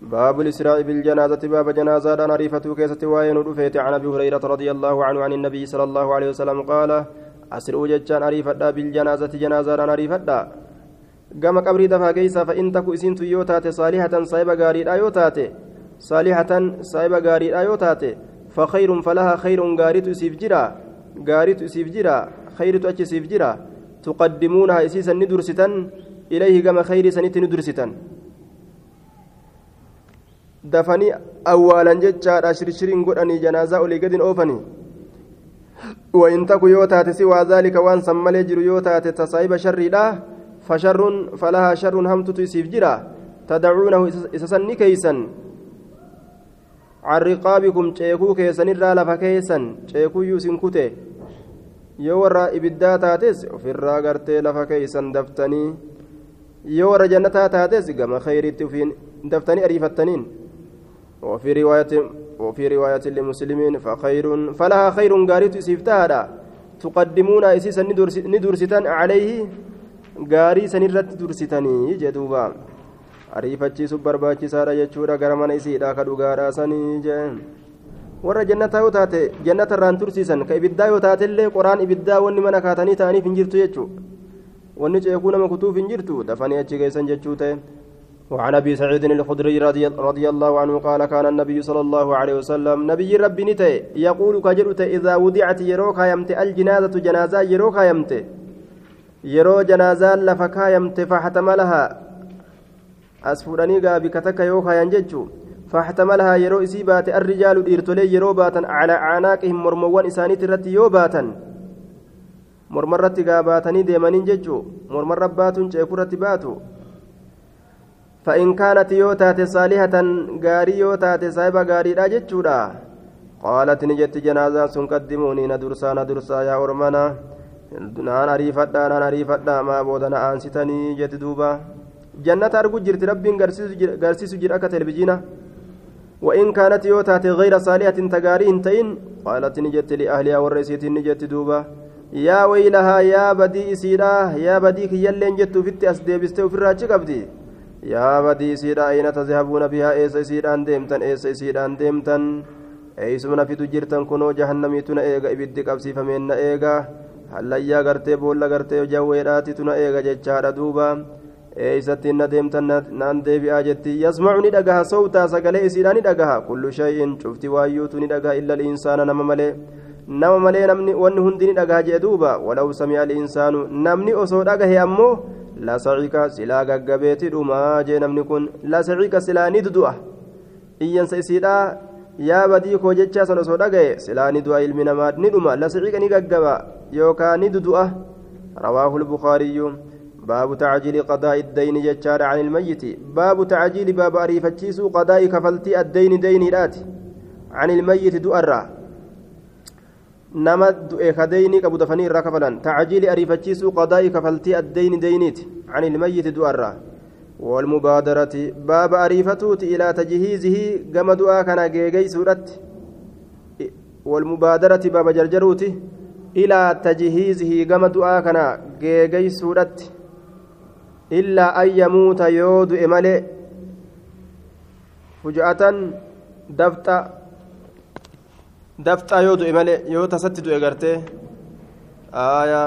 باب الإسراء بالجنازة باب جنازة أنا ريفة كيسة وين عن أبي هريرة رضي الله عنه عن النبي صلى الله عليه وسلم قال أسروا ججان أريفة بالجنازة جنازة أنا ريفة قام قبري دفا كيسة فإن تكو إسنت يوتات صالحة صايبة غاري آيوتات صالحة صايبة غاري آيوتات فخير فلها خير غاريت سيف جرا غاريت سيف جرا خيرت أتش سيف جرا تقدمونها إسيسا ندرستا إليه كما خير سنت ندرستا dafanii awwaalan jechaadha shirshiriin godhanii janaazaa olii gadin oofanii. Taku yoo taate siwaa zaalika waan san malee jiru yoo taate tasaa'iba sharriidha fasharrun falahaa sharrun hamtutu isiif jira tadacuunahu isa san ni keeysan can riqaabikum ceekuu keessanirraa lafa keessan ceekuyyuu isin kute yoo warra ibiddaa taates ofirraa gartee lafa keeysan daftanii yoo warra jannataa taates gama kheyritti ufiin daftanii وفي رواية وفي رواية لمسلمين فخير فلها خير غاريت سيفتها تقدمون إسيسا ندرستان عليه غاري سنرت درستني جدوبا ariifachiisu barbaachisaadha jechuudha gara mana isiidha ka dhugaadhaasanii jeen warra jannataa yoo taate jannata irraan tursiisan ka ibiddaa yoo taate illee qoraan ibiddaa wanni mana kaatanii ta'aniif hin jirtu jechuu wanni ceekuu nama kutuuf hin jirtu dafanii achi geessan jechuu ta'e وعن أبي سعيد الخدري رضي, رضي الله عنه قال كان النبي صلى الله عليه وسلم نبي ربي نتي يقول كجرت إذا وضعت يروك يمت الجنازة جنازة يروك يمت. يرو جنازة لفكا يمت فاحتملها. اسفرني غابي كتك يوكا ينججو. فاحتملها يرو اسيبات الرجال ديرتولي يرو باتا على أعناقهم مرموان اسانيت رت يو باتا مرمرت غاباتني ديمانين ججو. مرمر باتون جيكورت باتو. فإن كانت يوتات صالحة غاري يوتات صاحبة غاري لا جتشودا قالت نجت جنازة سن قدموني ندرسا ندرسا يا أرمنا نان أريفتا نان أريفتا ما بودنا أنستني جت دوبا. جنة أرجو جرت رب غرسيس جر أكا تلفزينا. وإن كانت يوتات غير صالحة تغاري انتين قالت نجت لأهلها والرئيسية نجت دوبا. يا ويلها يا بدي إسيرا يا بدي كيالين جت فيت أسديبستي وفي الراجي قبدي yaa badii isiidha ayna tazhabuuna bihaa eessa isiidhaan deemtan eessa isiidhaan deemtan? Eeysuma nafitu jirtan kunoo jahannamiitu na eega ibiddi qabsiifameen na eega. Hallayyaa gartee boolla gartee jawweedhaatitu na eega jechaadha duuba. Eeysattiin na deemtan naan deebi'aa jetti. Yasmacu ni dhagaha sowtaa sagalee isiidha ni dhagaha. Kullu shay'in cufti waayyuutu ni dhagaha illa linsaana nama malee. Nama malee namni wanni hundi ni dhagaha jee duuba. Walaw sami'a linsaanu namni osoo dhagahe lasacika silaa gaggabeeti dhumaa jee namni kun lasacika silaa ni dudu'a iyyansa isiidha yaa badii koo jechaa san osoo dhagaye silaa ni du'a ilmi namaa ni dhuma lasacika ni gaggaba yookaa ni dudu'a rawaahu lbukaariyyu باب تعجيل قضاء الدين ججار عن الميت باب تعجيل باب أريفتشيس قضاء كفلتي الدين دين رات عن الميت دؤرا nama du'e ka deyni qabu dafanii irraa kafalan. Tacajiili ariifachiisuu qadaa'ii kafaltii addeyni deynit can ilmayyiti du'arra. والمبادرة باب أريفتوت إلى تجهيزه كما دعاء كان جيجيسودت والمبادرة باب جرجروتي إلى تجهيزه كما دعاء كان جيجي سورة إلا أن يموت يود إمالي فجأة دفتا دفتا يود إمالي يود تستد إغرتي. آية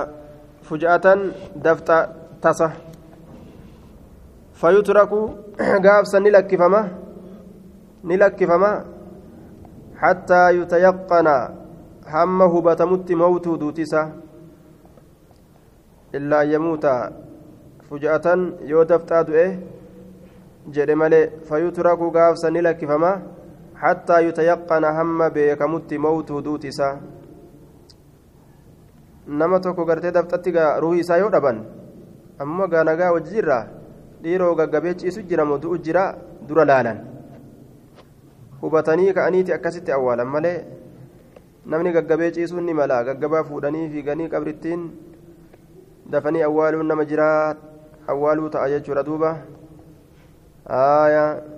فجأة دفتا تصح فيترك قابسا نلكفما نلكفما حتى يتيقن همه بتمت موت دوتسا إلا يموت. فجأة يودفتا دؤه jedhe malee fayutraku gaafsa ni lakkifama hattaa yutayaqqana hamma beekamutti mawtuu duuti isaa nama tokko gartee daftatti ruhii isaa yoo dhaban ammoo gaa nagaa wajji jirra dhiiroo gaggabee ciisu jira moo du'u jira dura laalan hubatanii ka'aniiti akkasitti awwaalan malee namni gaggabee ciisuun ni mala gaggabaa fuudhanii fiiganii qabrittiin dafanii awwaaluun nama jiraa awwaaluu ta'a jechuudha duuba aayaa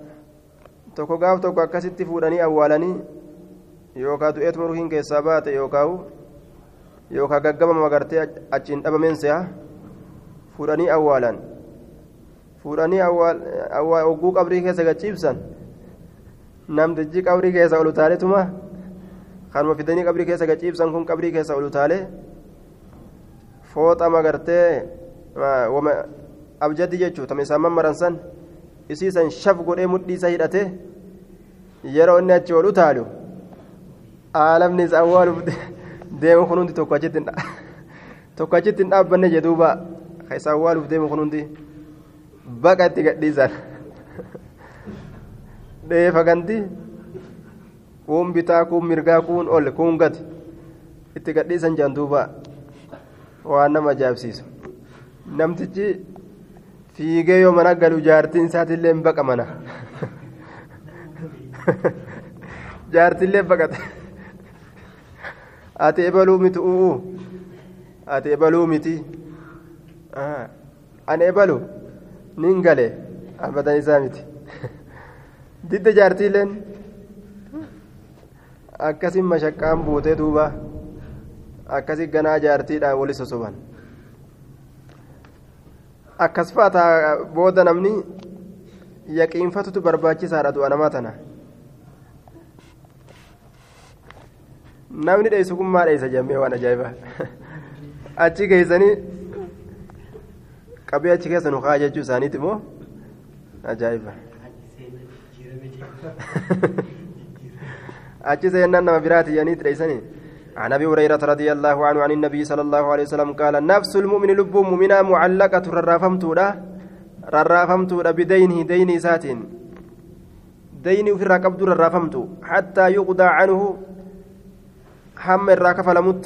tokko gaaf tokko akkasitti fuudhanii awwaalanii yookaan du'eetuma ruhiin keessaa baate yookaan yookaan gaggabama gartee achiin dhabameen se'a fuudhanii awwaalan fuudhanii ogguu qabrii keessa gachiibsan namtichi qabrii keessa ol utaaleetuma kanuma fidanii qabrii keessa gachiibsan kun qabrii keessa ol utaalee fooxama gartee abjaddi jechuudha tama isaan mammaran san isiisan shaf godhee mudhii isa hidhate yeroo inni achi ol utaalu aalamni isa awwaaluuf deemu kun hundi tokko achitti tokko achitti hin dhaabbanne jedhuuba ka isa awwaaluuf deemu kun hundi baqa itti gadhiisan dheefa ganti kuun bitaa kuun mirgaa kuun ol kuun gati itti gadhiisan jedhan duuba waan nama ajaa'ibsiisu namtichi fiigee yoo mana galu jaartiin isaatiillee hin baqa mana jaartiillee baqate. Ati ebaluu miti u'uu ati ebaluu miti. Ani ebalu nin gale abadan isaa miti. Didda jaartiileen akkasin mashaqqaan buutee duuba akkasi ganaa jaartiidhaan wali sosoban akkas fa'ataa booda namni yaqiinfatutu barbaachisaadha du'a namaa tana namni dheessu kun maa dheessa jemmee waan ajaa'ibaa achi geessanii qabee achi keessa nu kaa jechuu isaaniiti immoo ajaa'iba achi seennan nama biraati jedhanii dheessanii عن أبي هريرة رضي الله عنه عن النبي صلى الله عليه وسلم قال نفس المؤمن لب مؤمنا معلقة ررافمتودا ررافمتودا بدينه دين ساتين. ديني في الركبت ررافمت حتى يقضى عنه حم الراكف لمت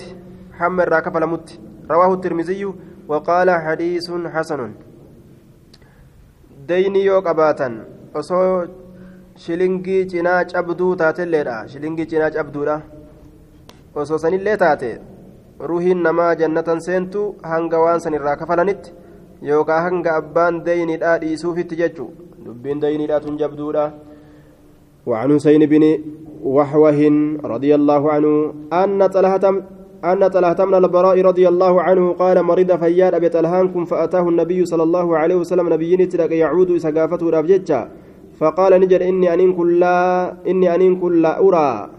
حم الراكف لمت. رواه الترمذي وقال حديث حسن. ديني يوك أباتا osoo shilingii cinaa cabduu taatelleedha shilingii cinaa cabduudha osoo sanillee taate. Ruhiin namaa jannatan seentu hanga waan san irraa kafalanitti yookaan hanga abbaan deyniidhaa dhiisuufitti jechu. Dubbiin deyniidhaa tun jabduudha. وعن حسين بن وحوه رضي الله عنه أن طلحة أن طلحة من البراء رضي الله عنه قال مريض فياد أبي طلحانكم فأتاه النبي صلى الله عليه وسلم نبيين تلك يعود إسقافته رابجتشا فقال نجر إني أنين كلا إني أنين كلا أرى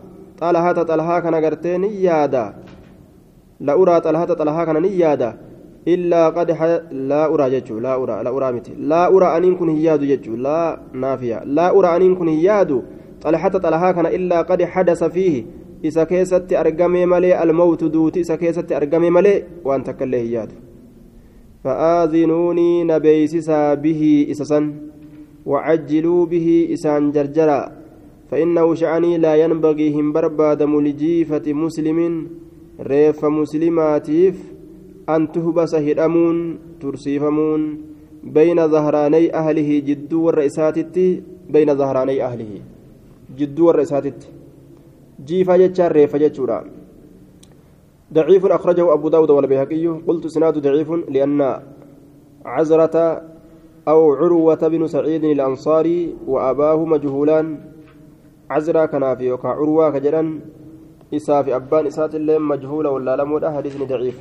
كان قرتين يادا لا أرى طلحة طلحة كان يادا إلا قد لا أرى جتشو لا أرى لا أرى متي لا أرى أنين كن هياد جتشو لا نافية لا أرى أنين كن هياد طلحة طلحة كان إلا قد حدث فيه isa keessatti argamee malee almawtu duuti isa keessatti argamee malee waan takka illee hin yaadu fa'aazinuunii na beeysisaa bihii isa san wacajjiluu bihii isaan jarjara فإنه شأني لا ينبغي هم بربادم لجيفة مسلم ريف مسلماتيف أن تهبس هدمون ترسيفمون. بين ظهراني أهله جدو والرئيسات بين ظهراني أهله جدو والرئيسات جيفا جتشار ريفا جتشورا. ضعيف أخرجه أبو داود والبيهقي. قلت سناد ضعيف لأن عزرة أو عروة بن سعيد الأنصاري وأباه مجهولان. عزرة كان في يوكا عروة كجرا isaa fi abbaan isaatiillee majhuula wallaalamuudha hadiisni daciif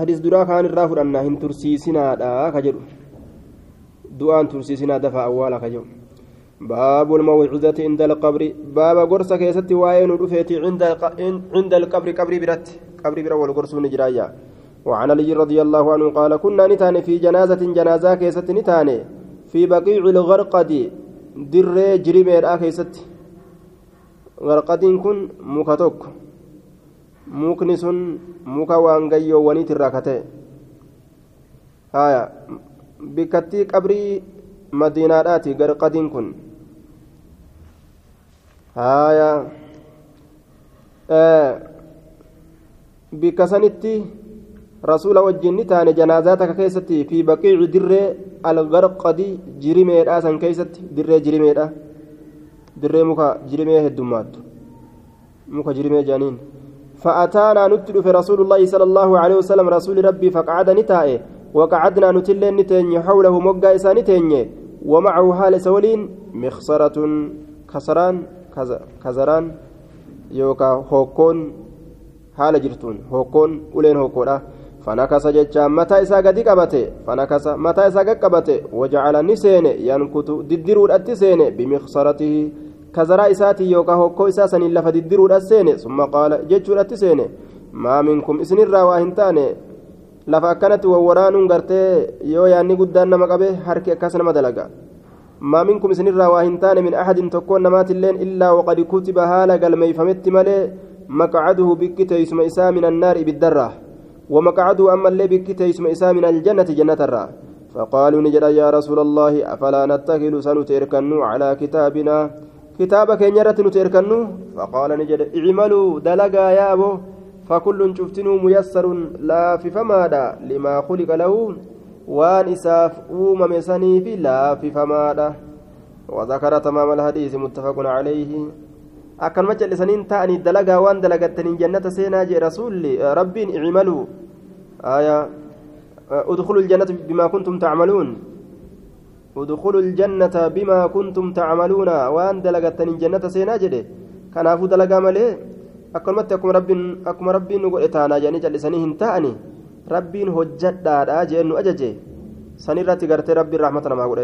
hadiis duraa kaan irraa fudhannaa hin tursiisinaadha ka jedhu du'aan tursiisinaa dafa awwaala ka jedhu باب الموعظة عند القبر. باب قرصة كيستي وين ودفيتي عند عند القبر قبر برت. قبر برا والقرص نجرايا وعن علي رضي الله عنه قال كنا نتان في جنازة جنازة كيست نتان في بقيع الغرقد. در جريمير warqadiin kun muka tokko. Mukni sun muka waangayyoowwaniit irraa ka ta'e haya bikkattii qabrii madiinaadhaati garqadiin kun. Haya bikka sanitti rasuula wajjin ni taane janaazaa takka keessatti fi baqiicu dirree algarqadi jirimeedhaa san keessatti dirree jirimeedha. Dirree muka jirimee heddummaattu muka jirimee jaaniin. فأتانا نتلف رسول الله صلى الله عليه وسلم رسول ربي فقعد نتائه وقعدنا نتلين نتيني حوله مقا إسا نتيني ومعه حال سولين مخصرة كسران كزران يوكا هوكون حال جرتون هوكون أولين هوكولا فنكس جتشا متى إسا قد قبته فنكس متى إسا قد قبته وجعل نسين ينكت ددرود أتسين بمخصرته kazaraa isaatii yookaan hokkoo isaa saniin lafa diddiruudha seene summa qaala jechuudhatti seene maa minkum isinirraa waa hin taane lafa akkanatti wawwaraanuun gartee yoo yaanni guddaan nama qabe harki akkas nama dalaga maa minkum isinirraa waa hin taane min ahadin tokkoon namaatilleen illaa waqad kutiba haala galmeeyfametti malee maqcaduhu bikki teeysuma isaa min annaari ibiddarraa ومقعده أما اللي بكتيس إساء من الجنة جنة الرا فقالوا نجد يا رسول الله أفلا نتكل سنتركن على كتابنا kitaaba keenya irratti nuti erkannu faqaala ni jedhe icmaluu dalagaa yaa abo fakullun cuftinuu muyassarun laafifamaadha limaa kuliqa lahu waan isaaf uumame saniifi laafifamaadha وذكر تمام الحديث متفق عليه أكن مجل سنين تأني دلقا وان دلقتني جنة سينا جي رسول ربي اعملوا آية ادخلوا الجنة بما كنتم تعملون ادخلوا الجنة بما كنتم تعملون وان دلقتن الجنة سينا جده كنافو دلقا ملي أكلمت أكم رب أكم رب نقول إتانا جاني جلسني هنتاني رب هجت دادا جينو أججي سنيرتي قرتي ربي رحمة ما أقول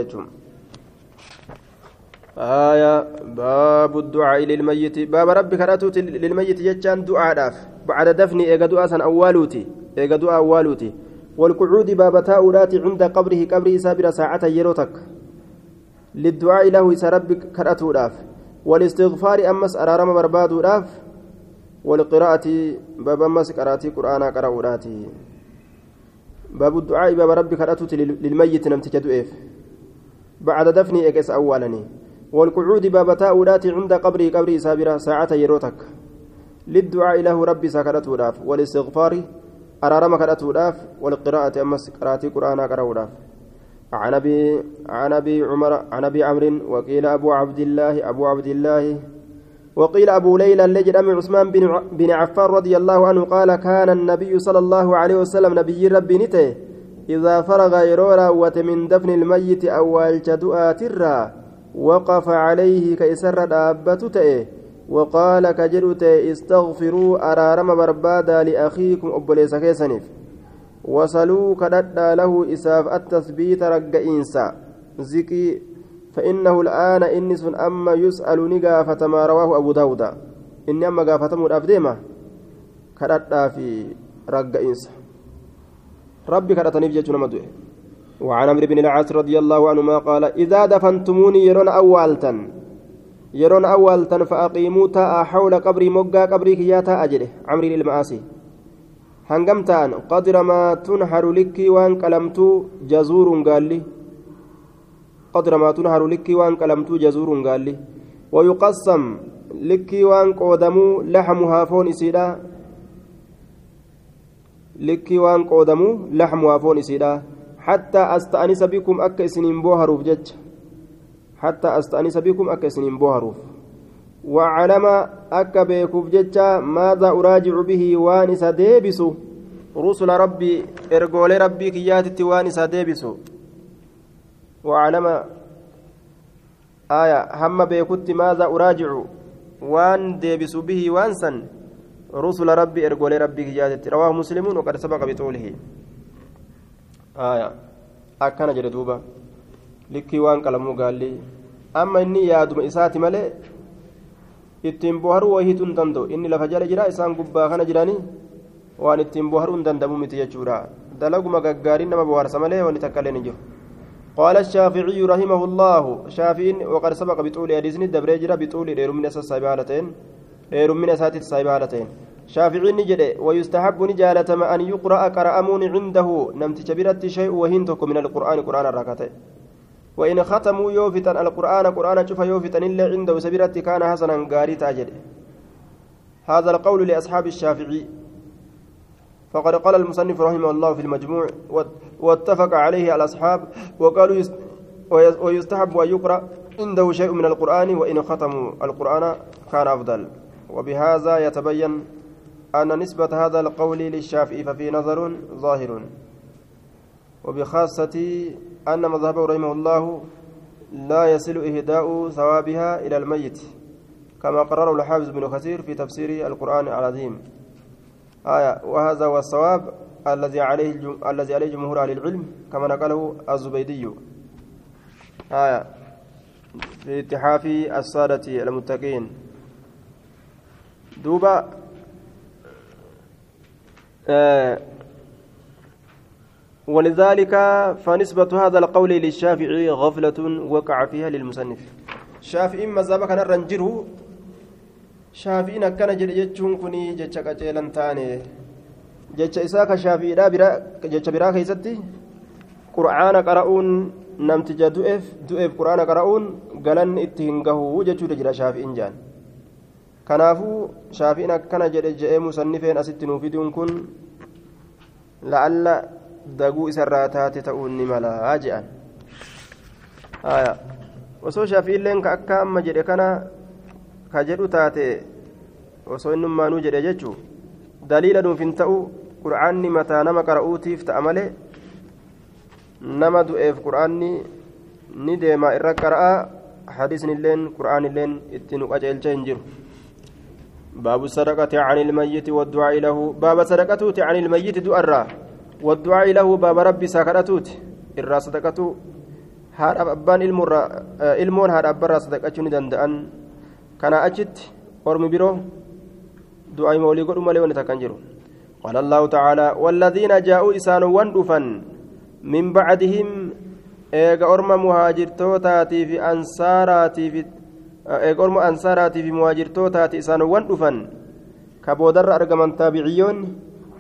آية باب الدعاء للميت. باب ربي كراتوت للميت جتان دعاء داف. بعد دفن إيجا دعاء سن أولوتي إيجا دعاء أولوتي والقعود باب تاؤلات عند قبره قبره سابر ساعة يروتك. للدعاء له سرب كرأته داف. والاستغفار أمس أرارم برباد داف. والقراءة باب أمس قرأتي قرآن قرأولاتي باب الدعاء باب ربي كرأته للميت نمتك دؤيف. بعد دفن إكس أولني والقعود باب تاؤلات عند قبره قبره سابر ساعة يروتك. للدعاء له ربي سكرته داف. والاستغفار أرارما كراتوداف والقراءة أمس قراتي قرآنا قراوداف عن أبي عن أبي عمر عن أبي عمرو وقيل أبو عبد الله أبو عبد الله وقيل أبو ليلى اللجل أم عثمان بن بن عفان رضي الله عنه قال كان النبي صلى الله عليه وسلم نبي ربي نته. إذا فرغ يرورا وتمن دفن الميت أول جدؤات الرا وقف عليه كيسر دابته وقال كجرت استغفروا أرارم بربادا لأخيكم أبليس كيسنف. وصلوا كددا له إساف التثبيت رقئينسا زكي فإنه الآن إنس أما يسأل نقافة ما رواه أبو داود. إني أما قافة مدافديمة كددا في رقئينسا ربي كدتني في مدوه وعن عمرو بن العاص رضي الله عنهما قال إذا دفنتموني يرون أولتا yeroon awwaaltan fa'aqiimuu taa'a hawla qabrii moggaa qabrii kiyyaa taa'a jedhe camriin ilma aasii hangam ta'an qadira maa tunharu likkii waan qalamtuu jazuuruun gaalli qadira maa tunharu likkii waan qalamtuu jazuuruun gaalli wayuqassam likkii waan qoodamuu laxmuhaa foon isiidha likkii waan qoodamuu laxmuhaa foon isiidha hattaa asta'anisa bikum akka isiniin booharuuf jecha حتى أستأنس بكم أكسنين بوهروف. وعلم أكا بيكوف جتشا ماذا أراجع به وانس ديبسو؟ رسل ربي إرقول ربي كيات وانس ديبسو. وعلم آية هم بيكوت ماذا أراجع؟ وان ديبسو به وانسا. رسل ربي إرجول ربي جادت رواه مسلم وقد سبق بطوله. أكن جلدوبا لكي وان كلامه قال لي أما إني يادم إساتي ملئ ittiin boharuu wahiitu hin danda'u inni lafa jala jira isaan gubbaa kana jiranii waan ittiin boharuu hin danda'amu miti jechuudha dalaguma gaggaariin nama bohaarsa malee wanni takka illee jiru قال الشافعي رحمه الله شافعي وقد سبق بطول حديث الدبريجرة بطول دير من أساس سايبالتين دير من أساس سايبالتين شافعي نجد ويستحب نجالة أن يقرأ قرأمون عنده. نمت كبيرة شيء وهنتك من القرآن قرآن الركعتين وإن ختموا يوفتا القرآن قرآن شوف يوفتا إلا عنده سبيرة كان حسنا قاري تاجد. هذا القول لأصحاب الشافعي. فقد قال المصنف رحمه الله في المجموع واتفق عليه الأصحاب وقالوا ويستحب أن يقرأ عنده شيء من القرآن وإن ختموا القرآن كان أفضل. وبهذا يتبين أن نسبة هذا القول للشافعي ففي نظر ظاهر. وبخاصة أن مذهبه رحمه الله لا يصل إهداء ثوابها إلى الميت كما قرره الحافظ بن كثير في تفسير القرآن العظيم. آية وهذا هو الصواب الذي عليه الذي عليه جمهور أهل العلم كما نقله الزبيدي. آية في اتحاف السادة المتقين. دوبا ولذلك فنسبة هذا القول للشافعي غفلة وقع فيها للمصنف. شافعي مذهب كان رنجره شافعي كان جدجون كني جتش قجلن تاني. جتش إساك شافعي لا برا جتش برا كيستي. قرآن قرؤون نمت جدؤف دؤف قرآن قرؤون قالن اتهنقه جتشو جرا شافعي جان. Kanaafuu shaafiin akkana jedhe je'ee musannifeen asitti nuuf fiduun kun la'alla daguu isarraa taate ta'uun ni malaa je'an osoo shaafiilleen ka akka amma jedhe kana ka jedhu taate osoo innummaanuu jedhe jechuu daliila nuuf hin ta'u qur'aanni mataa nama qara'uutiif ta'a malee nama du'eef qur'aanni ni deema irra qara'a hadiisnilleen qur'aanilleen itti nu qaceelcha hin jiru باب الصدقة عن الميت والدعاء له. باب صدقته عن الميت دؤرا. والدعاء له باب ربي ساكرتوت إرى صدقته هار أبان المرة إلمون هار أبرا صدقته ندندأن كان أجت أرم برو دعاء مولي قد مالي ونتكنجرو قال الله تعالى والذين جاءوا إسان وندفا من بعدهم إيغا أرم مهاجر توتاتي في أنصاراتي في eegorma ansaaraatii fi muhaajirtootaati isaanowwan dhufan ka boodarra argaman taabiciyyoon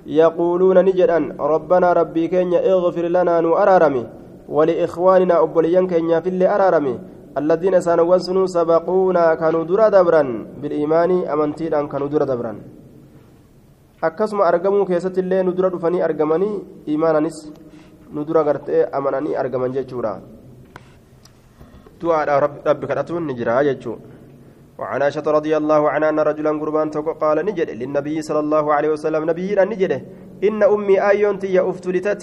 yaquuluuna ni jedhan rabbanaa rabbii keenya igfir lanaa nu araarame waliikhwaaninaa obboleeyyan keenyaafillee araarame الذين سانوان سنو سبقونا كانوا درا دبرا بالإيمان أمنتيدان كانوا درا دبرا akkasuma argamuu keessatti illee nu dura dhufanii argamanii imaananis nu dura gartee amananii argaman jechuudha du'aadha rabbi kadhatuun ni jira jechuu وعن عائشة رضي الله عنها أن رجلا قربان قال نجد للنبي صلى الله عليه وسلم نبينا نجد إن أمي آيون تي أفتلتت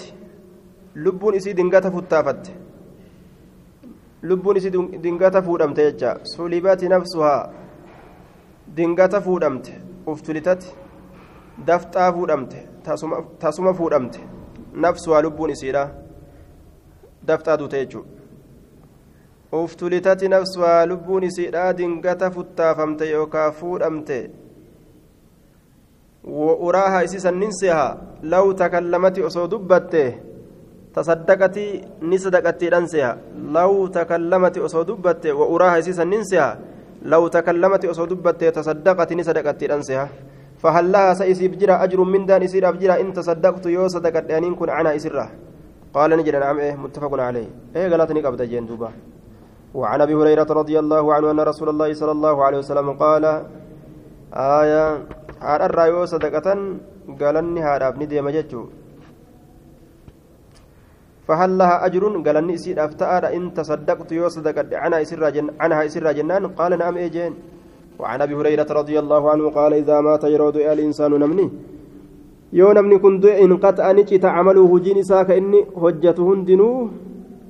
لبون إسي دنقات فتافت لبون إسي دنقات فودمت يجا صلبات نفسها دنقات فودمت أفتلتت دفتا فودمت تاسم فودمت نفسها لبون إسيرا دفتا دوتيجو uftulitati nafsuhaa lubbuun isiidhaa dingata futtaafamte yookaa fuudhamte takallamati osoo dubbatte tasaddaqati ni sadaqattiidhan seha law takallamati osoo dubbatte wa uraaha isi sannin seha law takallamati osoo dubbatte tasaddaqati ni sadaqattiidhan seha فهل لها سيسيب جرى أجر من دان يسير أبجرى إن تصدقت يو صدقت أن كن عنها إسرة قال نجد نعم إيه متفق عليه إيه قالتني قبض جين دوبا وعن أبي هريرة رضي الله عنه أن رسول الله صلى الله عليه وسلم قال آية الرايو صدقة قال اني هذا ابن ديما جتشو. فهل لها أجر؟ قال اني اسيد افتأر إن تصدقت يو صدقت عنها اسر جن عنها اسر جنان قال نعم ايجين وعن أبي هريرة رضي الله عنه قال إذا مات يرود الإنسان نمني. yoo kun du'e in qaxa'ani cita camaluhu hojiin isaa ka inni hojjatu hundinuu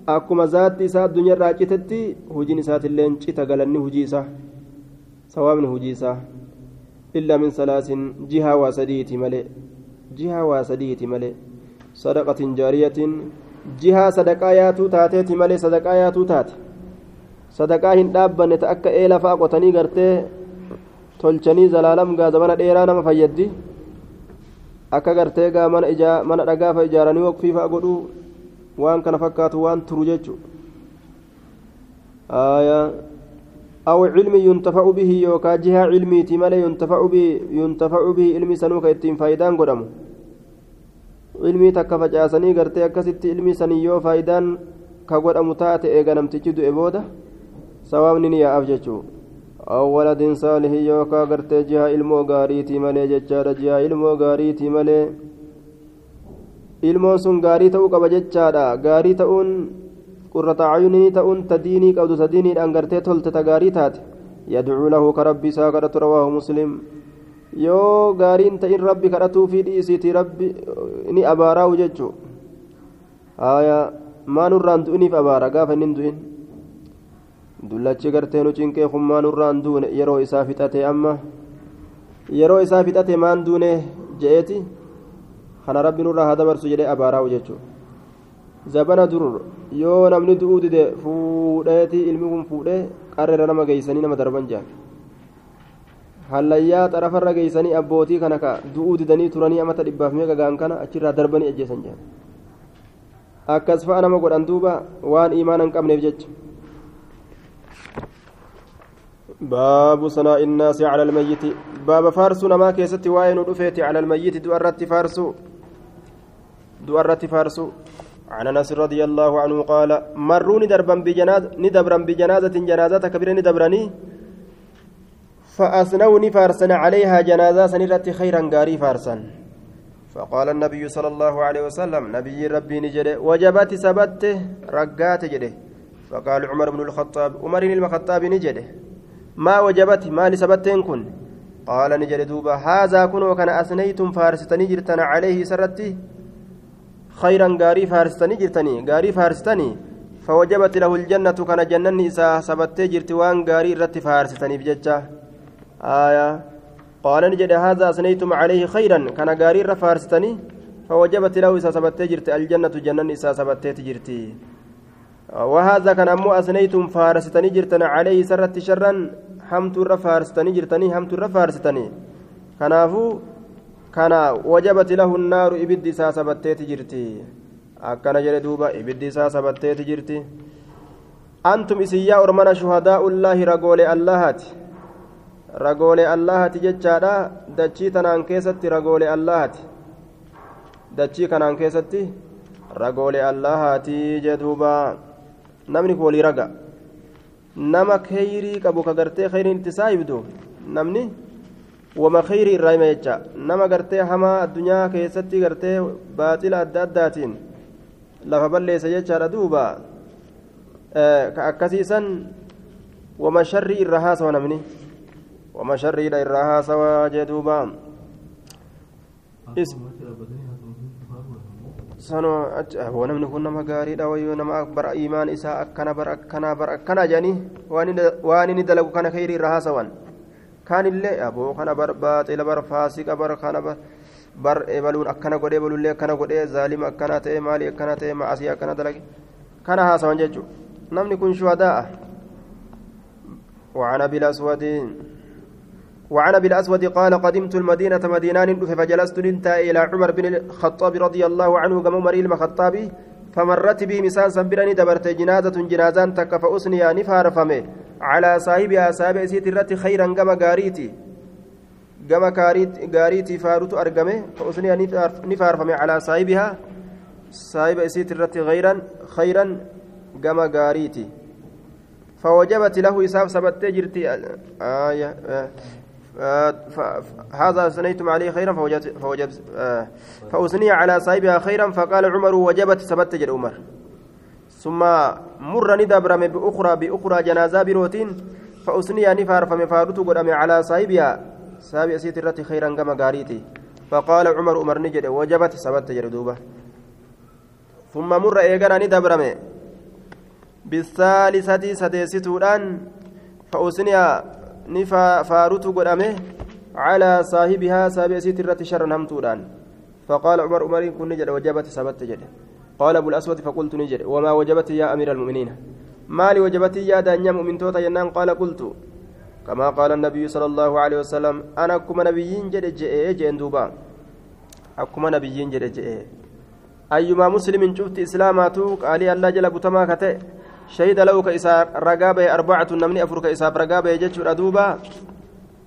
akkuma zaatti isaa addunyaa irraa citetti hojiin isaatiilleen cita galanni hujii isaa. Sawaabni hujii isaa. Illaa min salaasin jihaa waa sadiiti malee. Jihaa waa sadiiti malee. Sadaqatin jaariyatin. Jihaa sadaqaa yaatuu taateeti malee sadaqaa yaatuu taate. Sadaqaa hin dhaabbanne ta akka eela fa'aa qotanii gartee tolchanii zalaalam gaa zamana dheeraa nama fayyaddi. Akka gartee gaa mana dhagaa fa ijaaranii waqfii fa'aa godhuu. Waan kana fakkaatu waan turu jechu aw cilmi yuntafa'u bihi yookaa jihaa cilmiiti malee yuntafa'u bihi ilmi sanuu ka ittiin faayidaan godhamu ilmii takka facaasanii gartee akkasitti ilmi sanii yoo faayidaan ka godhamu taate eega namtichi du'e booda sawaabni ni yaa'aaf jechuu aw waladin saalihi yookaa gartee jihaa ilmoo gaariitii malee jechaadha jihaa ilmoo gaariitii malee ilmoon sun gaarii ta'uu qaba jechaadha gaarii ta'uun qurrata cayunii ta'uun ta diinii qabdu ta diiniidhaan gartee tolte ta gaarii taate yadcuu lahu ka rabbi isaa kadhatu rawaahu muslim yoo gaariin ta'in rabbi kadhatuufii dhiisiiti rabbi ni abaaraa'u jechuu haya maanurraan du'iniif abaara gaafa inni du'in dullachi gartee nu cinqee kun maanurraan duune yeroo isaa fixate amma yeroo isaa fixate maan duune je'eeti kana rabbi nurraa haa dabarsu jedhee abaaraa'u jechuudha zabana dur yoo namni du'uu dide fuudheeti ilmi kun fuudhee qarreera nama geeysanii nama darban jaan hallayyaa xarafarra geeysanii abbootii kana ka du'uu didanii turanii amata dhibbaaf meeqa gaan kana achirraa darbanii ajjeesan jaan akkas fa'a nama godhan duuba waan imaana qabneef jecha باب صناء الناس على الميت باب فارس نما كيستي ودفيتي على الميت دؤرت فارسو دؤرت فارسو عن انس رضي الله عنه قال مروا ندربا بجناز ندبرا بجنازة جنازة كبيرة ندبرني فأثنوا فارسا عليها جنازة سنرت خيرا قاري فارسا فقال النبي صلى الله عليه وسلم نبي ربي نجده وجبت سبت رقات جده فقال عمر بن الخطاب عمر المخطاب نجده ما وجبت ما لسبتين كن قال نجد دوبا هذا كن وكان أثنيتم فارستني جرتنا عليه سرتي خيرا غاري فارستني جرتني. غاري فارستني. فوجبت له الجنة كان جنن إسا سبتي جرت وان غاري رت فارستني بججة. آية. قال نجد هذا أثنيتم عليه خيرا. كان غاري فارستني. فوجبت له إسا سبتي جرت. الجنة جنن إسا سبتي جرتي. وهذا كان أمو أثنيتم فارستني جرتنا عليه سرت شرا. حمت فارستني جرتني حمت فارستني. كنافو كان وجبت له النار إبدي ساسبتيت جرتي. أكن جل دوبا إبدي ساسبتيت جرتي. أنتم إسيا أرمنا شهداء الله رجول اللهات. رجول اللهات جتشادا. دتشي تنان كيستي رجول اللهات. دتشي كنان كيستي رجول اللهات جدوبا. namni kun walii raga nama kheyrii qabu ka gartee kheyriin itti saayibdu namni wama kheyrii irraa hima jecha nama gartee hamaa addunyaa keessatti gartee baaxila adda addaatiin lafa balleessa jechaadha duuba ka akkasiisan wama sharrii irra haasawa namni wama sharriidha irraa haasawa jee duuba sanoo namni kun nama gaariidha wayyoo nama bara imaan isaa akkana bara akkanaa bara akkanaa jedhanii waan inni dalagu kana kheyrii irra haasawan kaanillee aboo kana bar baaxila bar faasiqa bar kana bar ebaluun akkana godhee ebalullee akkana godhee zaalima akkana ta'e maalii akkana ta'e ma'asii akkana dalage kana haasawan jechuudha namni kun shuhadaa'a وعن ابي الاسود وعن ابي الاسود قال قدمت المدينة مدينان فجلست ننتا إلى عمر بن الخطاب رضي الله عنه كما مري المخطابي فمرت بي مسان سبرني دبرت جنازه جنازان تك فاسني نفار فمي على صاحبها صاحب سيت الرت خيرا كما غاريتي كما غاريتي فاروت ارغمه فاسني نفار فمي على صاحبها صاحب سيت الرت غيرا خيرا كما غاريتي فوجبت له إساف سبت جرتي. آية آه هذا سنيتم عليه خيرا. فوجدت فوجد آه فأثني على صاحبها خيرا. فقال عمر وجبت سبت جل عمر. ثم مر ندبر بأخرى بأخرى جنازة بروتين فأثني نفار فمفارت قدام على صاحبها. صاحب أسيت الرت خيرا كما قاريتي. فقال عمر عمر نجد وجبت سبت جل دوبة. ثم مر إيقنا ندبر بالثالثة فأثني ni faarutu godhame على صاحبها. سابع سيت الرت شرا همتودان فقال عمر عمر كن نجد وجبت سبت جد قال ابو الاسود فقلت نجد وما وجبت يا امير المؤمنين مالي وجبت يا دانيا مؤمن توتا ينان قال قلت كما قال النبي صلى الله عليه وسلم أنا كما نبيين جد جئ جئ دوبا akkuma nabiyyiin jedhe je'e ayyumaa muslimin cufti islaamaatu qaalii allaa jala butamaa ka ta'e shahida lahu ka isaa ragaa bahe arbacatu namni afur ka isaaf ragaa bahe jechuudha duuba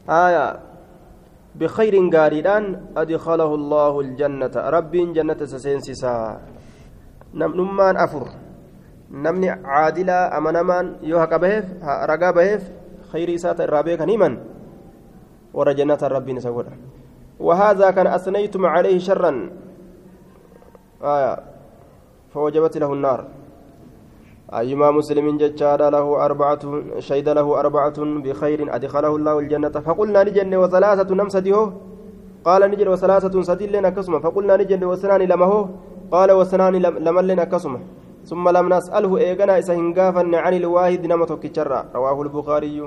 haya bikayrin gaariidhaan adkalahu allaahu namnummaan afur. Namni caadilaa amanamaan yoo haqa baheef ragaa baheef khayrii isaata irraa beekan himan warra jannata rabbiin isa godha. وهذا كان أثنيتم عليه شرا فوجبت له النار أيما مسلم ججاد له أربعة شهد له أربعة بخير أدخله الله الجنة فقلنا نجن وثلاثة نمسده قال نجن وثلاثة سدل لنا كسمة فقلنا نجن وسنان لمه قال وسنان لمن لنا كسمة ثم لم نسأله إيغنا إسا هنغافا عن الواحد نمتك رواه البخاري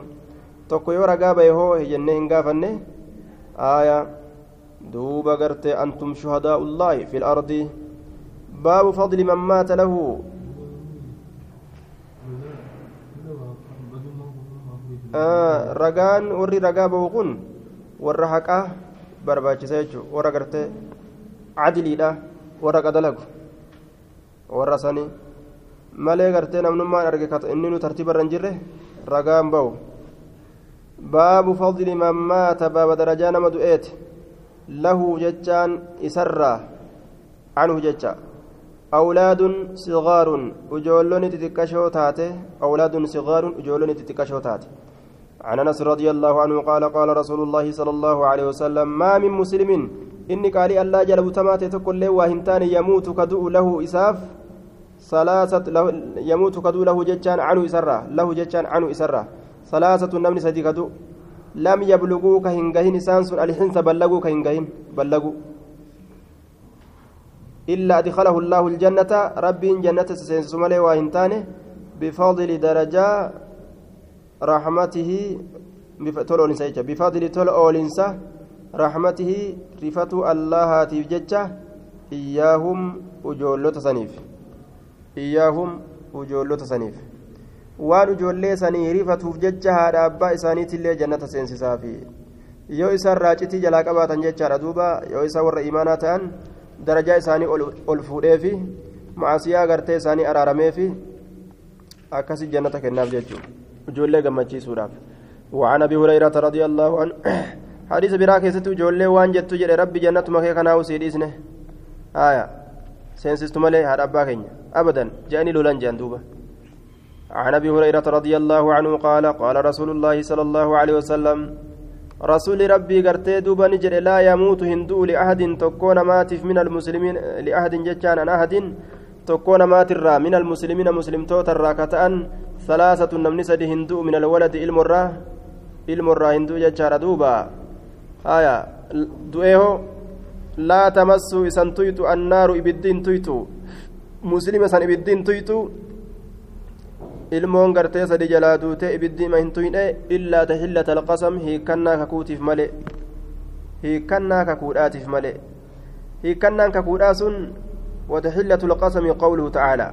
ragaa bahe hoo jennee hin gaafanne aayaa duuba gartee antum shuhadaa'u llaahi fi lardi baabu fadli man maata lahu ragaan warri ragaa bahu kun warra haqaa barbaachisa jechuun warra gartee cadiliidha warra qadalagu warra sanii malee gartee namnummaan arge inni nu tartiibarra hin jirre ragaan bahu baabu fadli man baaba darajaa nama du'eeti lahu jechaan isarraa canhu jecha awlaadun sigaaruun ijoollonni xixiqqashoo taate awlaadun sigaaruun ijoollonni xixiqqashoo taate عن انس رضي الله عنه قال قال رسول الله صلى الله عليه وسلم ما من مسلم اني قال الله جل بتمات تقول له وهنتان يموت كدو له اساف ثلاثة له يموت كدو له جتان عنه اسرة له جتان عنه اسرة ثلاثة نمن سدي كدو لم يبلغوا كهنجهن سانس الحنس بلغوا كهنجهن بلغوا إلا أدخله الله الجنة رب جنة سينسمله وهنتانه بفضل درجة رحمته تول أولنسا بفضل تول أولنسا رحمته رفة الله تيججة إياهم أجولة سنيف إياهم أجولة سنيف waan ijoollee sanii rifatuuf jecha haadha abbaa isaaniitillee jannata seensisaafi yoo isaan raacitii jalaa qabaatan jechaadha duuba yoo isaan warra imaanaa ta'an darajaa isaanii ol fuudheefi macaasiyaa gartee isaanii araarameefi akkasi jannata kennaaf jechuudha ijoollee gammachiisuudhaaf وعن ابي هريره رضي الله عنه حديث براك ستو جولي وان جتو جدي ربي جنة مكي كنا وسيديسنه آية سينسستو مالي هذا أبا أبدا جاني لولان جندوبة عن ابي هريره رضي الله عنه قال قال رسول الله صلى الله عليه وسلم رسول ربي قرتي دوبا نجر لا يموت هندو لأحد تكون ماتف من المسلمين لأحد جتان عن أحد تكون ماتر من المسلمين مسلم توتر راكتان ثلاثة نمنسد هندو من الولد المرة المرة هندو جتان دوبا آية دوئه لا تمسوا إسان تويتو النار إبدين تويتو مسلمة سن إبدين تويتو ilmoon gartee sadi jalaa duutee ibiddi ima hin tuyne illaa tahillata alqasam hiikannaa kakuutiif male hiikannaa kakuudhaatiif male hiikannaan kakuudhaa sun watahillatu alqasami qawluhu tacaalaa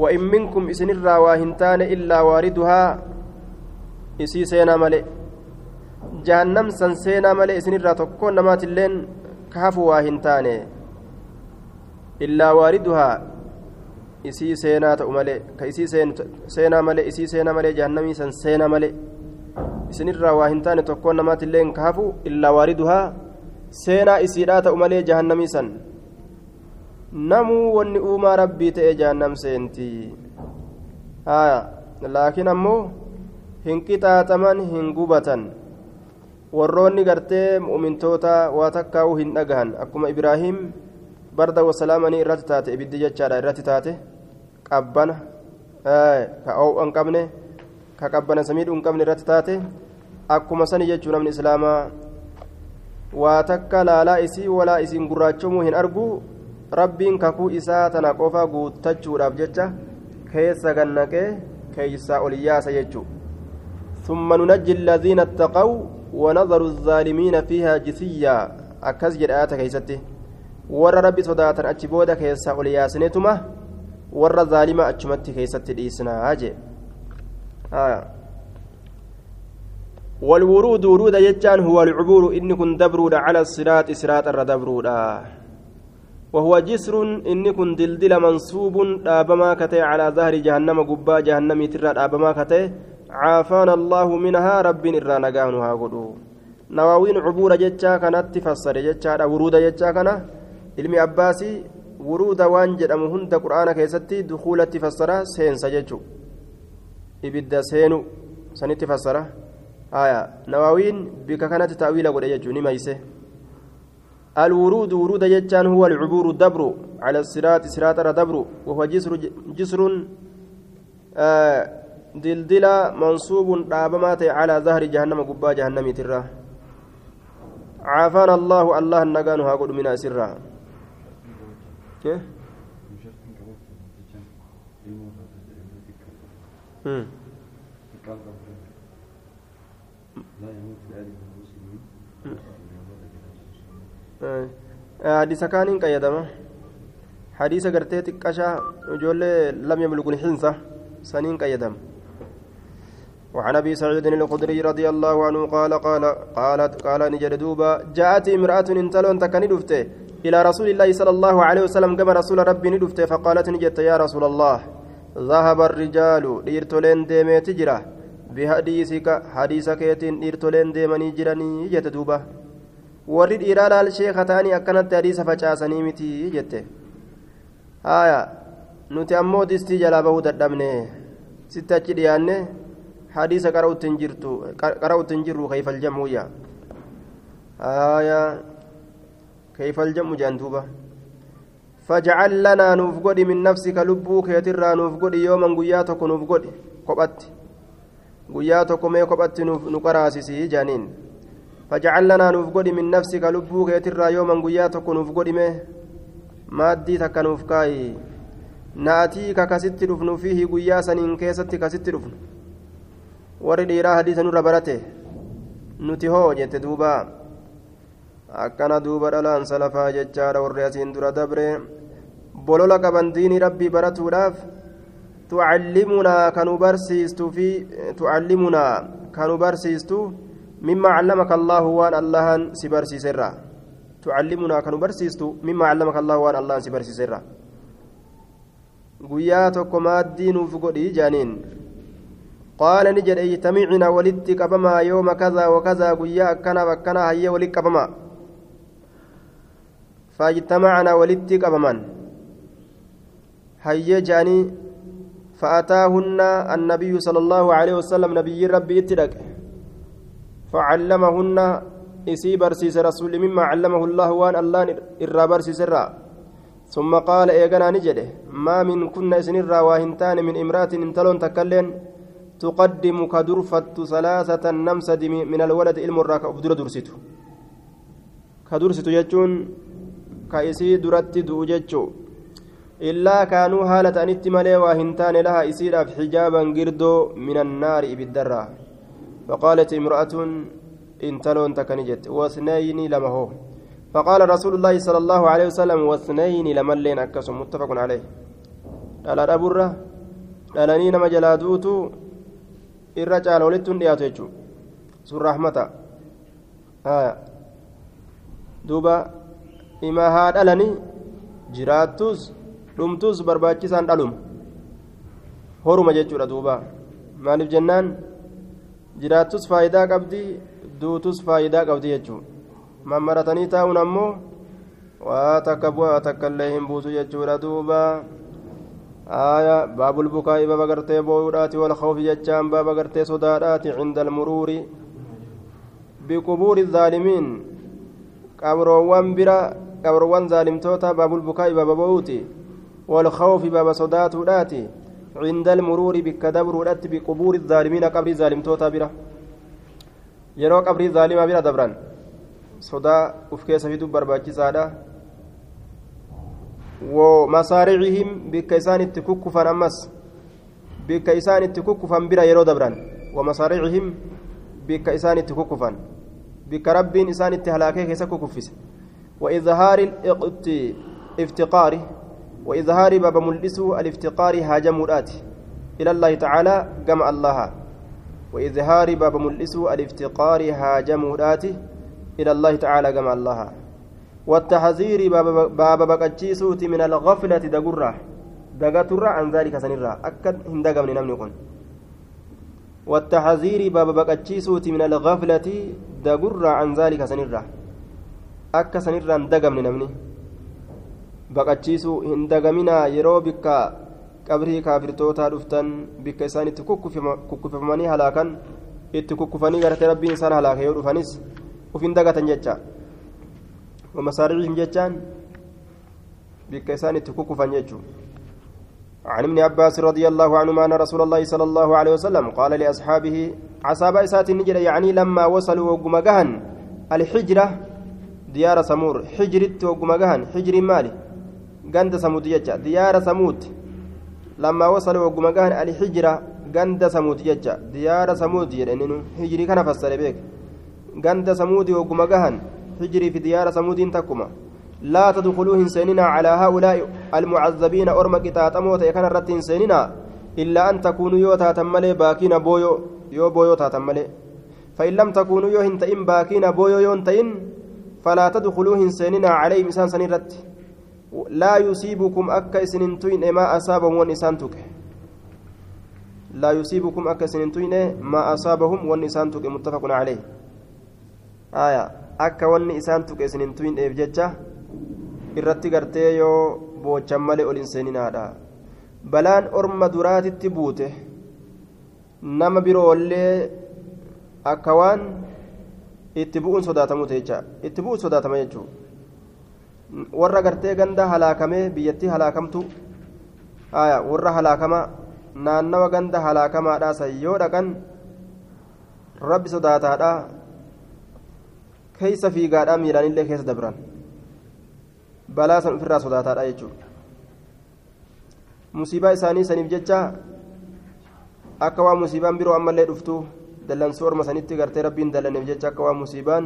وإن منكم إسن الراواهنتان إلا واردها إسي سينا ملئ جهنم سن سينا ملئ إسن الرا تكون نمات اللين كهفوا واهنتان إلا واردها isii seenaa ta'u malee ka isii seenaa malee isii seenaa malee jahannamii san seenaa malee isinirraa waa hin taane tokkoon namaatillee ka hafu illaa waariduhaa seenaa isiidhaa ta'u malee jahannamii san namuu wanni uumaa rabbii ta'e jahannam seenti laakiin ammoo hin qixaaxaman hin gubatan warroonni gartee mu'mintoota waa takkaa'uu hin dhagahan akkuma ibraahiim barda wasalaamanii irratti taate ibiddi jechaadha irratti taate qabbana ka oo'u hin qabne ka qabbana samiidhu hin qabne irratti taate akkuma sani jechuu namni islaamaa waa takka laalaa isii walaa isiin gurraachomuu hin argu rabbiin kakuu isaa tana qofa guuttachuudhaaf jecha keessa gannaqee keeysaa ol yaasa jechuu ثم ننجي الذين اتقوا ونظر الظالمين فيها جثيا. أكز جرآت كيستي. ور ربي صداتا أجبودا كيسا ولياسنتما ور ظالمة أجمت كيستي الإسنا أجي. آه. والورود ورود يجان هو العبور. إن كن دبرود على الصراط صراط الردبرود وهو جسر إن كن دلدل منصوب. دابما كتي على ظهر جهنم قبا جهنم ترى دابما كتي عافانا الله منها رب إرى نقانها قدو. نواوين عبور جتشا كانت تفسر جتشا ورود جتشا كان. علم أباسي ورود وان hunda qur'aana keessatti dukuulatti fassara seensa jechu ibidda seenu sanitti fassara haya nawaawiin bika kanatti ta'wiila godhe jechuu ni mayse الورود ورود يجان هو العبور الدبر على الصراط صراط الدبر وهو جسر جسر آه دلدلا منصوب دابمات على ظهر جهنم قبا جهنم ترى عافانا الله الله النقان هاقول من أسرها كيف؟ حديث كان قيدما حديث قرتي تقشا جولي لم يملك الحنسة سنين قيدم وعن أبي سعيد الخدري رضي الله عنه قال قال قالت قال نجد دوبا جاءت امرأة انتلون تكني دفته إلى رسول الله صلى الله عليه وسلم كما رسول ربي ندفته فقالت نجت يا رسول الله ذهب الرجال ديرتولين ديمي تجرا بحديثك حديثك يتين ديرتولين ديمني جراني جت دوبا. warri dhiiraa laal sheeka ta'anii akkanatti hadiisa facaasanii miti jette haya nuti ammoo distii jalaa bahuu dadhabne sitti achi hin jirtu qara'utti hin jirru kayfal jam'uuyya haya kayfal jam'u jaan duuba فاجعل لنا نوف قدي من نفسك لبوك يترى نوف قدي يوما قياتك نوف قدي قبت قياتك مي قبت نقراسي جانين. فاجعل لنا نوف قدي من نفسك لبوك يترى يوما قياتك نوف قدي مي مادي تك نوف كاي نأتيك كست رفن فيه قيا سنين كيست كست رفن warri dhiiraa hadiisa nurra barate nuti hoo jette duuba akkana duuba dhalaan salafaa jechaadha warri asiin dura dabre bolola qaban diinii rabbii baratuudhaaf tucallimunaa kanu barsiistu fi tucallimunaa kanu barsiistu mimma callamaka allaahu waan allahan si barsiiserra tucallimunaa kanu barsiistu mimma callamaka allaahu waan allahan si barsiiserra guyyaa tokko maaddii nuuf godhii jaaniin قال نجد اجتمعنا ولدت قبما يوم كذا وكذا قيا أكنا وكنا هيا ولد قبما فاجتمعنا ولدت قبما هيا جاني فأتاهن النبي صلى الله عليه وسلم نبي ربي اتدق فعلمهن إسي برسيس رسول مما علمه الله وان الله إرى برسيس الرّ ثم قال إيقنا نجده ما من كنا إسنرا واهنتان من إمرأة انتلون تكلين؟ تقدم كدرفت ثلاثة نمسد من الولد علم الراك أبدر درست كدرست يجون كإسي درت دوجتشو إلا كانوا هالة أنت ملي واهنتان لها إسير حجابا قردو من النار بالدرة فقالت امرأة انتلون تكنجت. واثنين لما هو. فقال رسول الله صلى الله عليه وسلم واثنين لمن لين أكسم متفق عليه. لا برة لا نين مجلادوتو irra caala walitti hin dhiyaatu jechuudha sun rahmata duuba ima haa dhalani jiraattus dhumtus barbaachisaan dhalum horuma jechuudha duuba maaliif jennaan jiraattus faayidaa qabdi duutus faayidaa qabdi jechuudha mammaratanii taa'uun ammoo waa takka bu'aa takka illee hin buusu jechuudha duuba. آية باب البكاء باب غرتي بودات والخوف جتان باب غرتي صدادات عند المرور بقبور الظالمين. قبروان برا قبروان ظالم توتا باب البكاء باب بوتي والخوف باب صدات وداتي عند المرور بكدبر ودات بقبور الظالمين. قبر ظالم توتا برا يرو قبر الظالم برا دبران. صدا ufkeessa fiduu barbaachisaadha ومصارعهم بك إسان التككفا أمس. بك إسان التككفا برا يرو دبران ومصارعهم بك إسان التككفا بك ربين إسان التهلاكي كيسكو كفس وإظهار الافتقار وإظهار باب ملئسو الافتقار هاجمورات إلى الله تعالى جمع الله. وإظهار باب ملئسو الافتقار هاجمورات إلى الله تعالى جمع الله. والتحذير باب بقتشيسوت من الغفلة دقرة دقتر عن ذلك سنرة أكد هندقم نمني كن والتحذير باب بقتشيسوت من الغفلة دقرة عن ذلك سنرة أكا سنرة هندقم نمني baqachiisuu hin dagaminaa yeroo bikka qabrii kaafirtootaa dhuftan bikka isaan itti kukkufamanii halaakan itti kukkufanii gartee rabbiin isaan halaaka yoo dhufanis uf hin dagatan jecha ومسارعهم جتان. بك إسان تكوكفا يجو عن ابن عباس رضي الله عنهما أن رسول الله صلى الله عليه وسلم قال لأصحابه عصاب إسات النجر يعني لما وصلوا وقمقهن الحجرة. ديار سمور حجرت وقمقهن حجر مالي. قند سمود يجا ديار سمود لما وصلوا وقمقهن الحجرة قند سمود يجا ديار سمود يرنين حجري كان فسر بيك. قند سمود وقمقهن حجري في ديار سمود تكما. لا تدخلوا هنسيننا على هؤلاء المعذبين أرم كتات أموت يكن الرت هنسيننا إلا أن تكونوا يو تاتملي باكين بويو يو بويو تاتملي. فإن لم تكونوا يو هنتئن باكين بويو يونتئن فلا تدخلوا هنسيننا عليهم. إسان سنرت لا يصيبكم أكا سننتين ما أصابهم ونسان تكه لا يصيبكم أكا سننتين ما أصابهم ونسان تكه متفق عليه. آية. Akka wanni isaan tuqe isinin tuyin dheef jecha irratti gartee yoo boochan malee ol hin seeninaadha. Balaan orma duraatitti buute nama biroollee akka waan itti bu'uun sodaatamuute jecha itti bu'uun sodaatama jechuun warra gartee ganda halaakamee biyyattii halaakamtu warra halaakama naannawa ganda halaakamaadhaa san yoo dhaqan rabbi sodaataadhaa keeysa fiigaadhaa miilaanillee keessa dabran balaa san ofirraa sodaataadha jechuudha musiibaa isaanii saniif jecha akka waan musiibaan biroo ammallee dhuftu dallansuu orma sanitti gartee rabbiin dallaneef jecha akka waan musiibaan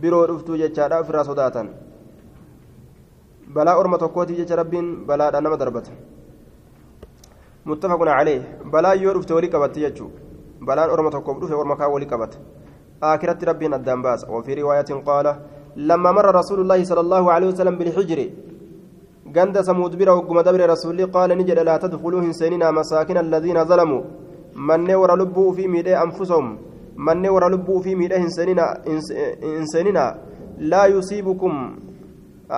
biroo dhuftuu jechaadha ofirraa sodaatan balaa orma tokkootiif jecha rabbiin balaadha nama darbata muttafaqun calee balaa yoo dhufte walii qabatti jechuudha balaan orma tokkoof dhufe orma kaa walii qabata آخرة ربنا الدام باس وفي رواية قال لما مر رسول الله صلى الله عليه وسلم بالحجر قند سمود وقم دبر رسول قال نجد لا تدخلوا سننا مساكن الذين ظلموا. من نور لبوا في ميدة أنفسهم من نور لبوا في ميدة إنساننا إنساننا لا يصيبكم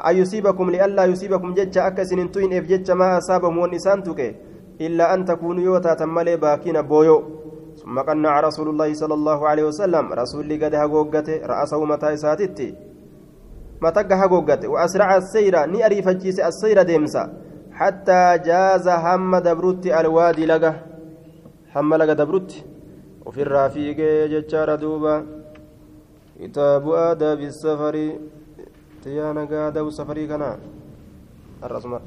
أن يصيبكم لئلا يصيبكم جج أكسن توين إف جج ما أصابهم والنسان إلا أن تكونوا يوتا تملي باكين بويو. ثم قنع رسول الله صلى الله عليه وسلم. رسول قد هقوقته رأسه متى ساتتي. متى هقوقته. وأسرع السير نأري فجيس السير ديمسا. حتى جاز هم دبرت الوادي لقى. هم لقى دبرت وفي الرافيق ججار دوبا. كتاب آداب السفر. تيانا قادة وسفري كنا. الرسمة